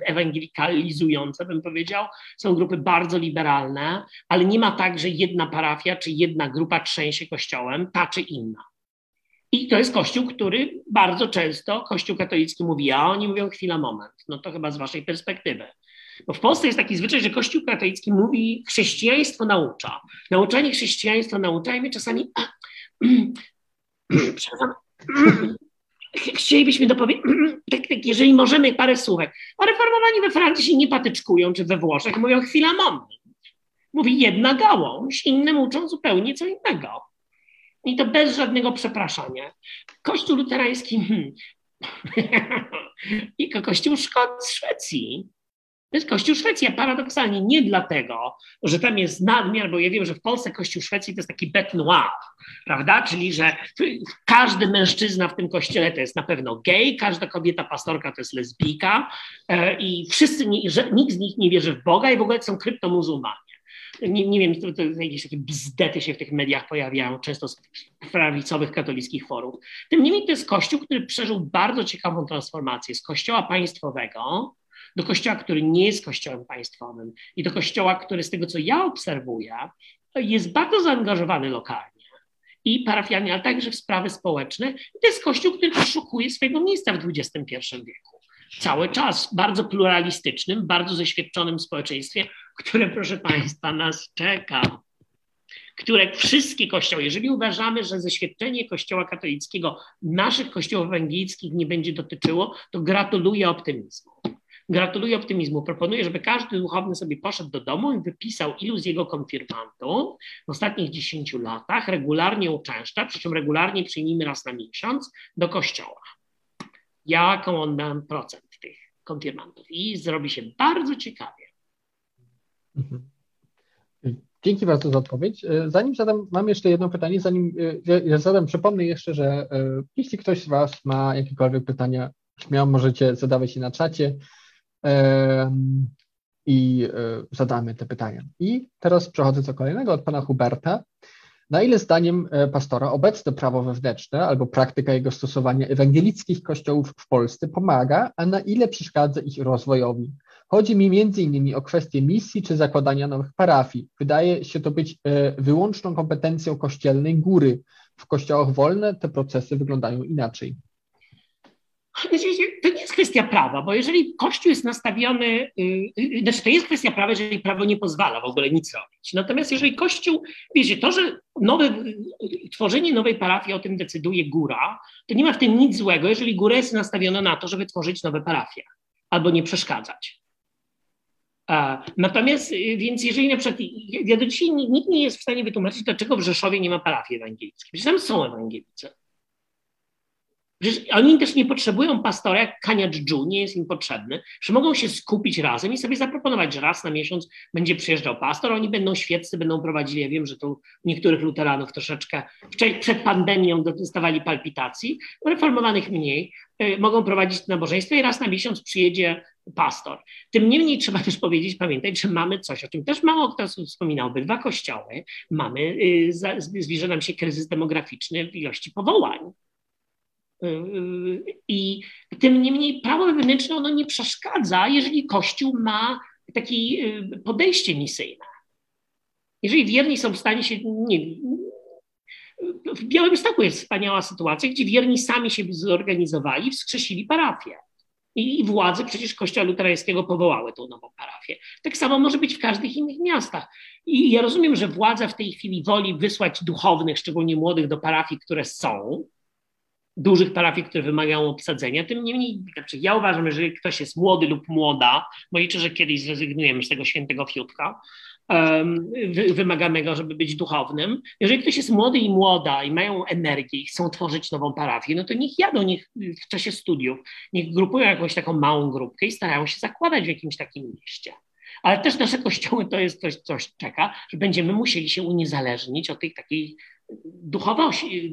Speaker 3: ewangelikalizujące, bym powiedział, są grupy bardzo liberalne, ale nie ma tak, że jedna parafia czy jedna grupa trzęsie kościołem, ta czy inna. I to jest kościół, który bardzo często kościół katolicki mówi, a oni mówią chwila, moment. No to chyba z waszej perspektywy. Bo w Polsce jest taki zwyczaj, że Kościół katolicki mówi, chrześcijaństwo naucza. Nauczanie chrześcijaństwa nauczajmy czasami. Przepraszam. Chcielibyśmy dopowiedzieć, tak, tak, jeżeli możemy, parę słówek. A reformowani we Francji się nie patyczkują, czy we Włoszech mówią chwila, moment. Mówi jedna gałąź, innym uczą zupełnie co innego. I to bez żadnego przepraszania. Kościół luterański hmm. i Kościół Szwecji. To jest Kościół Szwecji, a paradoksalnie nie dlatego, że tam jest nadmiar, bo ja wiem, że w Polsce Kościół Szwecji to jest taki bet noir, prawda? Czyli, że każdy mężczyzna w tym kościele to jest na pewno gej, każda kobieta pastorka to jest lesbijka e, i wszyscy, nie, nikt z nich nie wierzy w Boga i w ogóle są kryptomuzulmanie nie, nie wiem, to, to jakieś takie bzdety się w tych mediach pojawiają, często z prawicowych katolickich forów. Tym niemniej to jest kościół, który przeżył bardzo ciekawą transformację z kościoła państwowego do kościoła, który nie jest kościołem państwowym i do kościoła, który z tego, co ja obserwuję, jest bardzo zaangażowany lokalnie i parafialnie, ale także w sprawy społeczne. I to jest kościół, który poszukuje swojego miejsca w XXI wieku cały czas bardzo pluralistycznym, bardzo zeświadczonym społeczeństwie, które, proszę Państwa, nas czeka. Które wszystkie kościoły, jeżeli uważamy, że zeświadczenie Kościoła katolickiego naszych kościołów ewangelickich nie będzie dotyczyło, to gratuluję optymizmu. Gratuluję optymizmu. Proponuję, żeby każdy duchowny sobie poszedł do domu i wypisał, ilu z jego konfirmantów w ostatnich 10 latach regularnie uczęszcza, przy czym regularnie przyjmijmy raz na miesiąc, do kościoła jaką on ma procent tych konfirmantów i zrobi się bardzo ciekawie.
Speaker 2: Mhm. Dzięki bardzo za odpowiedź. E, zanim zadam, mam jeszcze jedno pytanie, zanim e, ja zadam, przypomnę jeszcze, że e, jeśli ktoś z Was ma jakiekolwiek pytania, śmiało możecie zadawać je na czacie i zadamy te pytania. I teraz przechodzę do kolejnego od pana Huberta. Na ile zdaniem pastora obecne prawo wewnętrzne albo praktyka jego stosowania ewangelickich kościołów w Polsce pomaga, a na ile przeszkadza ich rozwojowi? Chodzi mi innymi o kwestię misji czy zakładania nowych parafii. Wydaje się to być e, wyłączną kompetencją kościelnej góry. W kościołach wolne te procesy wyglądają inaczej.
Speaker 3: To nie jest kwestia prawa, bo jeżeli Kościół jest nastawiony, yy, znaczy to jest kwestia prawa, jeżeli prawo nie pozwala w ogóle nic robić. Natomiast jeżeli Kościół, wiecie, to, że nowe, tworzenie nowej parafii o tym decyduje góra, to nie ma w tym nic złego, jeżeli góra jest nastawiona na to, żeby tworzyć nowe parafie albo nie przeszkadzać. Natomiast, y, więc jeżeli na przykład, ja do dzisiaj nikt nie jest w stanie wytłumaczyć, dlaczego w Rzeszowie nie ma parafii ewangelickiej. Przecież tam są ewangelicy. Przecież oni też nie potrzebują pastora jak kaniacz dżu, nie jest im potrzebny, że mogą się skupić razem i sobie zaproponować, że raz na miesiąc będzie przyjeżdżał pastor, oni będą świeccy, będą prowadzili, ja wiem, że tu niektórych luteranów troszeczkę przed pandemią dostawali palpitacji, reformowanych mniej, y, mogą prowadzić nabożeństwo i raz na miesiąc przyjedzie pastor. Tym niemniej trzeba też powiedzieć, pamiętać, że mamy coś, o czym też mało kto wspominał, obydwa kościoły, mamy, y, zbliża nam się kryzys demograficzny w ilości powołań. I tym niemniej prawo wewnętrzne ono nie przeszkadza, jeżeli Kościół ma takie y, podejście misyjne. Jeżeli wierni są w stanie się. Nie, w Białymstoku jest wspaniała sytuacja, gdzie wierni sami się zorganizowali, wskrzesili parafię. I władze przecież Kościoła Luterańskiego powołały tą nową parafię. Tak samo może być w każdych innych miastach. I ja rozumiem, że władza w tej chwili woli wysłać duchownych, szczególnie młodych, do parafii, które są, dużych parafii, które wymagają obsadzenia. Tym niemniej, znaczy ja uważam, że jeżeli ktoś jest młody lub młoda, bo liczę, że kiedyś zrezygnujemy z tego świętego fiutka, um, wymaganego, żeby być duchownym. Jeżeli ktoś jest młody i młoda i mają energię i chcą tworzyć nową parafię, no to niech jadą niech w czasie studiów, niech grupują jakąś taką małą grupkę i starają się zakładać w jakimś takim mieście. Ale też nasze kościoły to jest coś, coś czeka, że będziemy musieli się uniezależnić od tych takich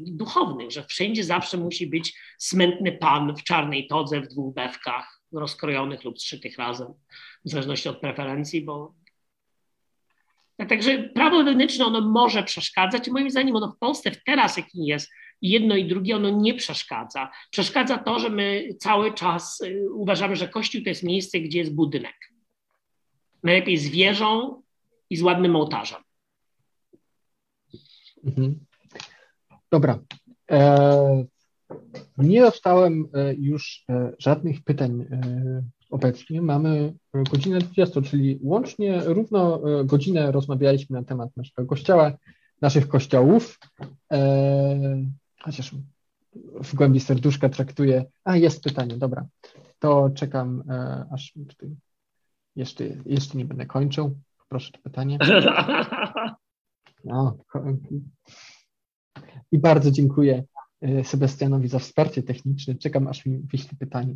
Speaker 3: duchownych, że wszędzie zawsze musi być smętny pan w czarnej todze, w dwóch bewkach, rozkrojonych lub zszytych razem, w zależności od preferencji, bo Także prawo wewnętrzne ono może przeszkadzać i moim zdaniem ono w Polsce teraz, jaki jest, jedno i drugie, ono nie przeszkadza. Przeszkadza to, że my cały czas y, uważamy, że Kościół to jest miejsce, gdzie jest budynek. Najlepiej z wieżą i z ładnym ołtarzem.
Speaker 2: Mhm. Dobra. E, nie dostałem e, już e, żadnych pytań obecnie. Mamy godzinę 20, czyli łącznie równo godzinę rozmawialiśmy na temat naszego kościoła, naszych kościołów. Chociaż w głębi serduszka traktuję. A, jest pytanie, dobra. To czekam, aż tutaj jeszcze, jeszcze nie będę kończył. Proszę to pytanie. No, I bardzo dziękuję e, Sebastianowi za wsparcie techniczne. Czekam, aż mi wyśle pytanie.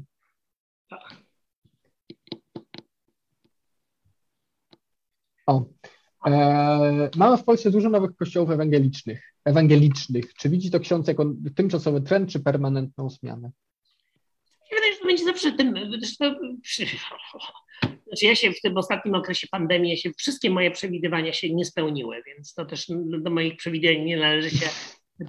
Speaker 2: O, e, mamy w Polsce dużo nowych kościołów ewangelicznych. ewangelicznych. Czy widzi to ksiądz jako tymczasowy trend, czy permanentną zmianę?
Speaker 3: Wydaje się, że to będzie zawsze tym. Znaczy ja się w tym ostatnim okresie pandemii, się, wszystkie moje przewidywania się nie spełniły, więc to też do moich przewidywań nie należy się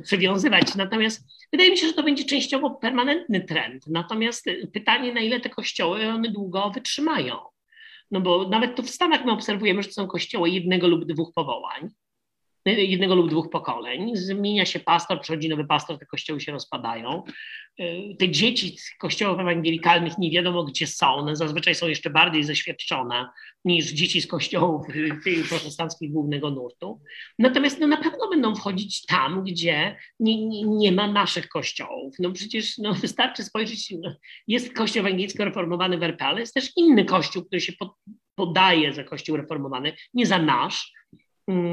Speaker 3: przywiązywać. Natomiast wydaje mi się, że to będzie częściowo permanentny trend. Natomiast pytanie, na ile te kościoły one długo wytrzymają. No bo nawet tu w Stanach my obserwujemy, że to są kościoły jednego lub dwóch powołań jednego lub dwóch pokoleń. Zmienia się pastor, przychodzi nowy pastor, te kościoły się rozpadają. Y, te dzieci z kościołów ewangelikalnych nie wiadomo gdzie są, one zazwyczaj są jeszcze bardziej zaświadczone niż dzieci z kościołów y, protestanckich głównego nurtu. Natomiast no, na pewno będą wchodzić tam, gdzie nie, nie, nie ma naszych kościołów. No przecież no, wystarczy spojrzeć, no, jest kościół ewangelicko reformowany w RP, ale jest też inny kościół, który się podaje za kościół reformowany, nie za nasz,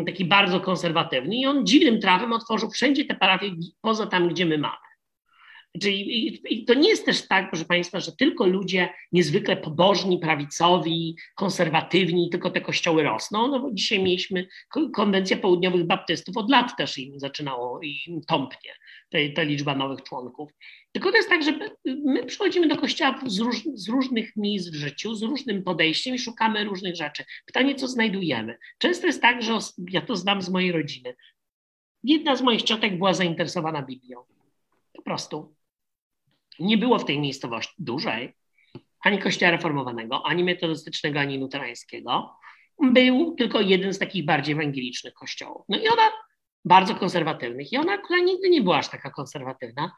Speaker 3: taki bardzo konserwatywny i on dziwnym trafem otworzył wszędzie te parafie poza tam, gdzie my mamy. Czyli i to nie jest też tak, proszę Państwa, że tylko ludzie niezwykle pobożni, prawicowi, konserwatywni, tylko te kościoły rosną, no bo dzisiaj mieliśmy konwencję południowych baptystów, od lat też im zaczynało i tąpnie ta liczba nowych członków. Tylko to jest tak, że my przychodzimy do kościoła z, róż, z, różnych miejsc w życiu, z różnym podejściem i szukamy różnych rzeczy. Pytanie, co znajdujemy. Często jest tak, że ja to znam z mojej rodziny. Jedna z moich ciotek była zainteresowana Biblią. Po prostu. Nie było w tej miejscowości dużej ani kościoła reformowanego, ani metodystycznego, ani luterańskiego. Był tylko jeden z takich bardziej ewangelicznych kościołów. No i ona bardzo konserwatywnych. I ona akurat nigdy nie była aż taka konserwatywna.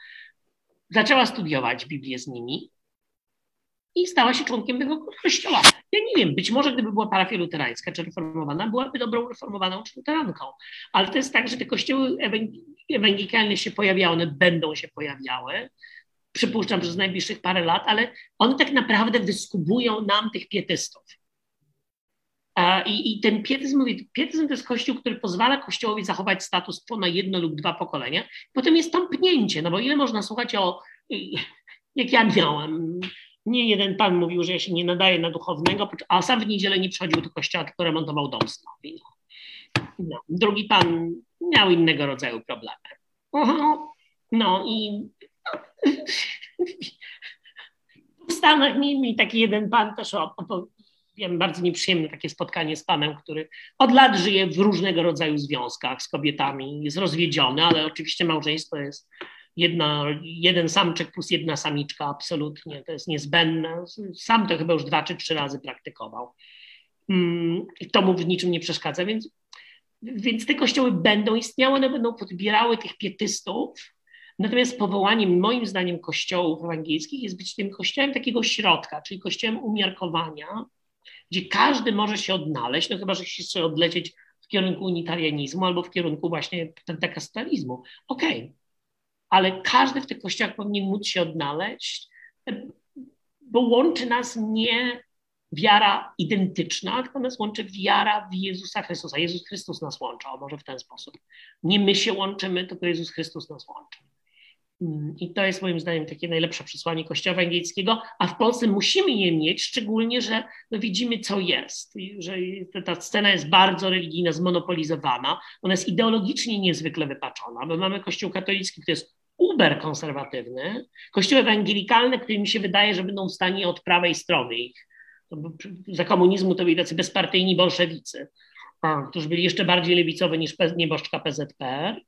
Speaker 3: Zaczęła studiować Biblię z nimi i stała się członkiem tego kościoła. Ja nie wiem, być może gdyby była parafia luterańska czy reformowana, byłaby dobrą reformowaną czy luteranką. Ale to jest tak, że te kościoły ewangelikalne się pojawiały, one będą się pojawiały, przypuszczam, przez najbliższych parę lat, ale one tak naprawdę wyskubują nam tych pietystów. I, I, ten pietyzm, mówię, pietyzm to jest kościół, który pozwala kościołowi zachować status na jedno lub dwa pokolenia. Potem jest tąpnięcie, no bo ile można słuchać o, jak ja miałem, nie jeden pan mówił, że ja się nie nadaję na duchownego, a sam w niedzielę nie przychodził do kościoła, tylko remontował dom znowu. No. Drugi pan miał innego rodzaju problemy. No i Stanach mi, mi taki jeden pan też wiem, bardzo nieprzyjemne takie spotkanie z panem, który od lat żyje w różnego rodzaju związkach z kobietami, jest rozwiedziony, ale oczywiście małżeństwo jest jedna, jeden samczyk plus jedna samiczka, absolutnie, to jest niezbędne. Sam to chyba już dwa czy trzy razy praktykował. Mm, I to mu w niczym nie przeszkadza, więc, więc te kościoły będą istniały, one będą podbierały tych pietystów, Natomiast powołaniem, moim zdaniem, kościołów ewangelskich jest być tym kościołem takiego środka, czyli kościołem umiarkowania, gdzie każdy może się odnaleźć, no chyba, że chce odlecieć w kierunku unitarianizmu albo w kierunku właśnie pentekostalizmu. Okej, okay. ale każdy w tych kościołach powinien móc się odnaleźć, bo łączy nas nie wiara identyczna, tylko nas łączy wiara w Jezusa Chrystusa. Jezus Chrystus nas łączy, o może w ten sposób. Nie my się łączymy, tylko Jezus Chrystus nas łączy. Mm, I to jest moim zdaniem takie najlepsze przesłanie Kościoła Ewangelickiego, a w Polsce musimy je mieć, szczególnie, że no widzimy, co jest, że ta scena jest bardzo religijna, zmonopolizowana, ona jest ideologicznie niezwykle wypaczona, bo mamy Kościół katolicki, który jest uber konserwatywny, kościoły ewangelikalne, które mi się wydaje, że będą w stanie od prawej strony ich. Za komunizmu to byli tacy bezpartyjni bolszewicy, którzy byli jeszcze bardziej lewicowi niż nieboszczka PZPR.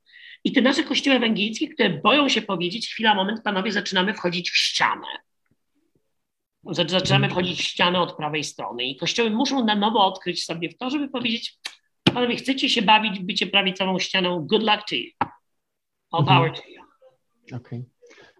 Speaker 3: I te nasze kościoły ewangelickie, które boją się powiedzieć, chwila, moment, panowie, zaczynamy wchodzić w ścianę. Zaczynamy wchodzić w ścianę od prawej strony i kościoły muszą na nowo odkryć sobie w to, żeby powiedzieć, panowie, chcecie się bawić w bycie prawicową ścianą, good luck to you. All power to you.
Speaker 2: Okej.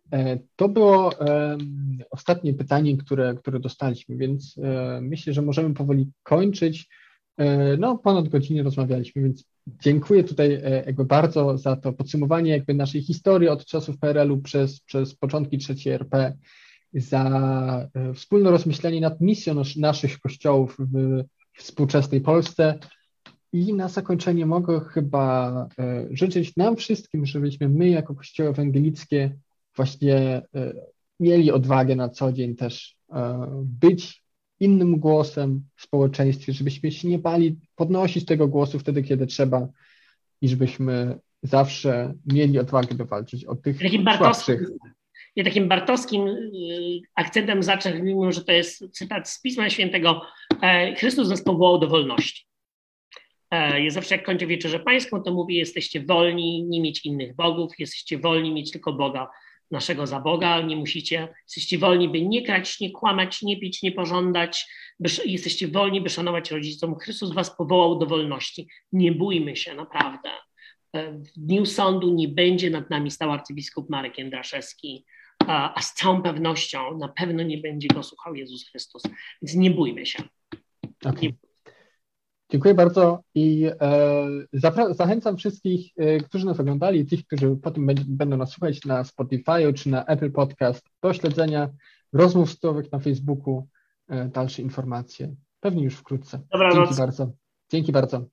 Speaker 2: Okay. To było um, ostatnie pytanie, które, które dostaliśmy, więc e, myślę, że możemy powoli kończyć. E, no, ponad godzinę rozmawialiśmy, więc dziękuję tutaj e, jakby bardzo za to podsumowanie jakby naszej historii od czasów PRL-u przez, przez początki III RP, za e, wspólne rozmyślenie nad misją naszych kościołów w współczesnej Polsce. I na zakończenie mogę chyba życzyć nam wszystkim, żebyśmy my jako kościoły ewangelickie właśnie mieli odwagę na co dzień też być innym głosem w społeczeństwie, żebyśmy się nie bali podnosić tego głosu wtedy, kiedy trzeba i żebyśmy zawsze mieli odwagę do walczyć o tych takim słabszych.
Speaker 3: Ja takim bartowskim y, akcentem zacznę, mimo że to jest cytat z Pisma Świętego, e, Chrystus nas powołał do wolności. E, ja zawsze jak kończę Wieczerzę Pańską, to mówię, jesteście wolni nie mieć innych bogów, jesteście wolni mieć tylko Boga naszego za Boga, nie musicie, jesteście wolni, by nie krać, nie kłamać, nie pić, nie pożądać, by, jesteście wolni, by szanować rodzicom. Chrystus was powołał do wolności. Nie bójmy się, naprawdę. E, w dniu sądu nie będzie nad nami stał arcybiskup Marek Jędraszewski, a, a z całą pewnością na pewno nie będzie go słuchał Jezus Chrystus. Więc nie bójmy się.
Speaker 2: Okay. Nie Dziękuję bardzo i e, zachęcam wszystkich, e, którzy nas oglądali, tych, którzy potem będą nas słuchać na Spotify czy na Apple Podcast, do śledzenia rozmów stołowych na Facebooku, e, dalsze informacje. Pewnie już wkrótce.
Speaker 3: Dobranoc.
Speaker 2: Dzięki bardzo. Dzięki bardzo.